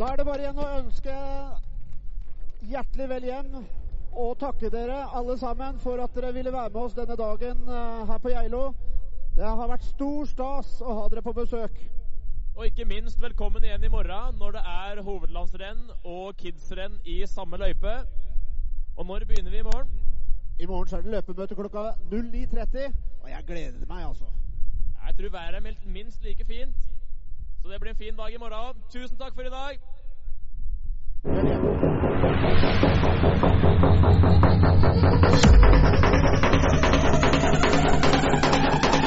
Da er det bare igjen å ønske hjertelig vel hjem og takke dere alle sammen for at dere ville være med oss denne dagen eh, her på Geilo. Det har vært stor stas å ha dere på besøk. Og ikke minst velkommen igjen i morgen når det er hovedlandsrenn og kidsrenn i samme løype. Og når begynner vi i morgen? I morgen så er det løpemøte klokka 09.30, og jeg gleder meg, altså. Jeg tror været er minst like fint. Så det blir en fin dag i morgen. Tusen takk for i dag. Thank you.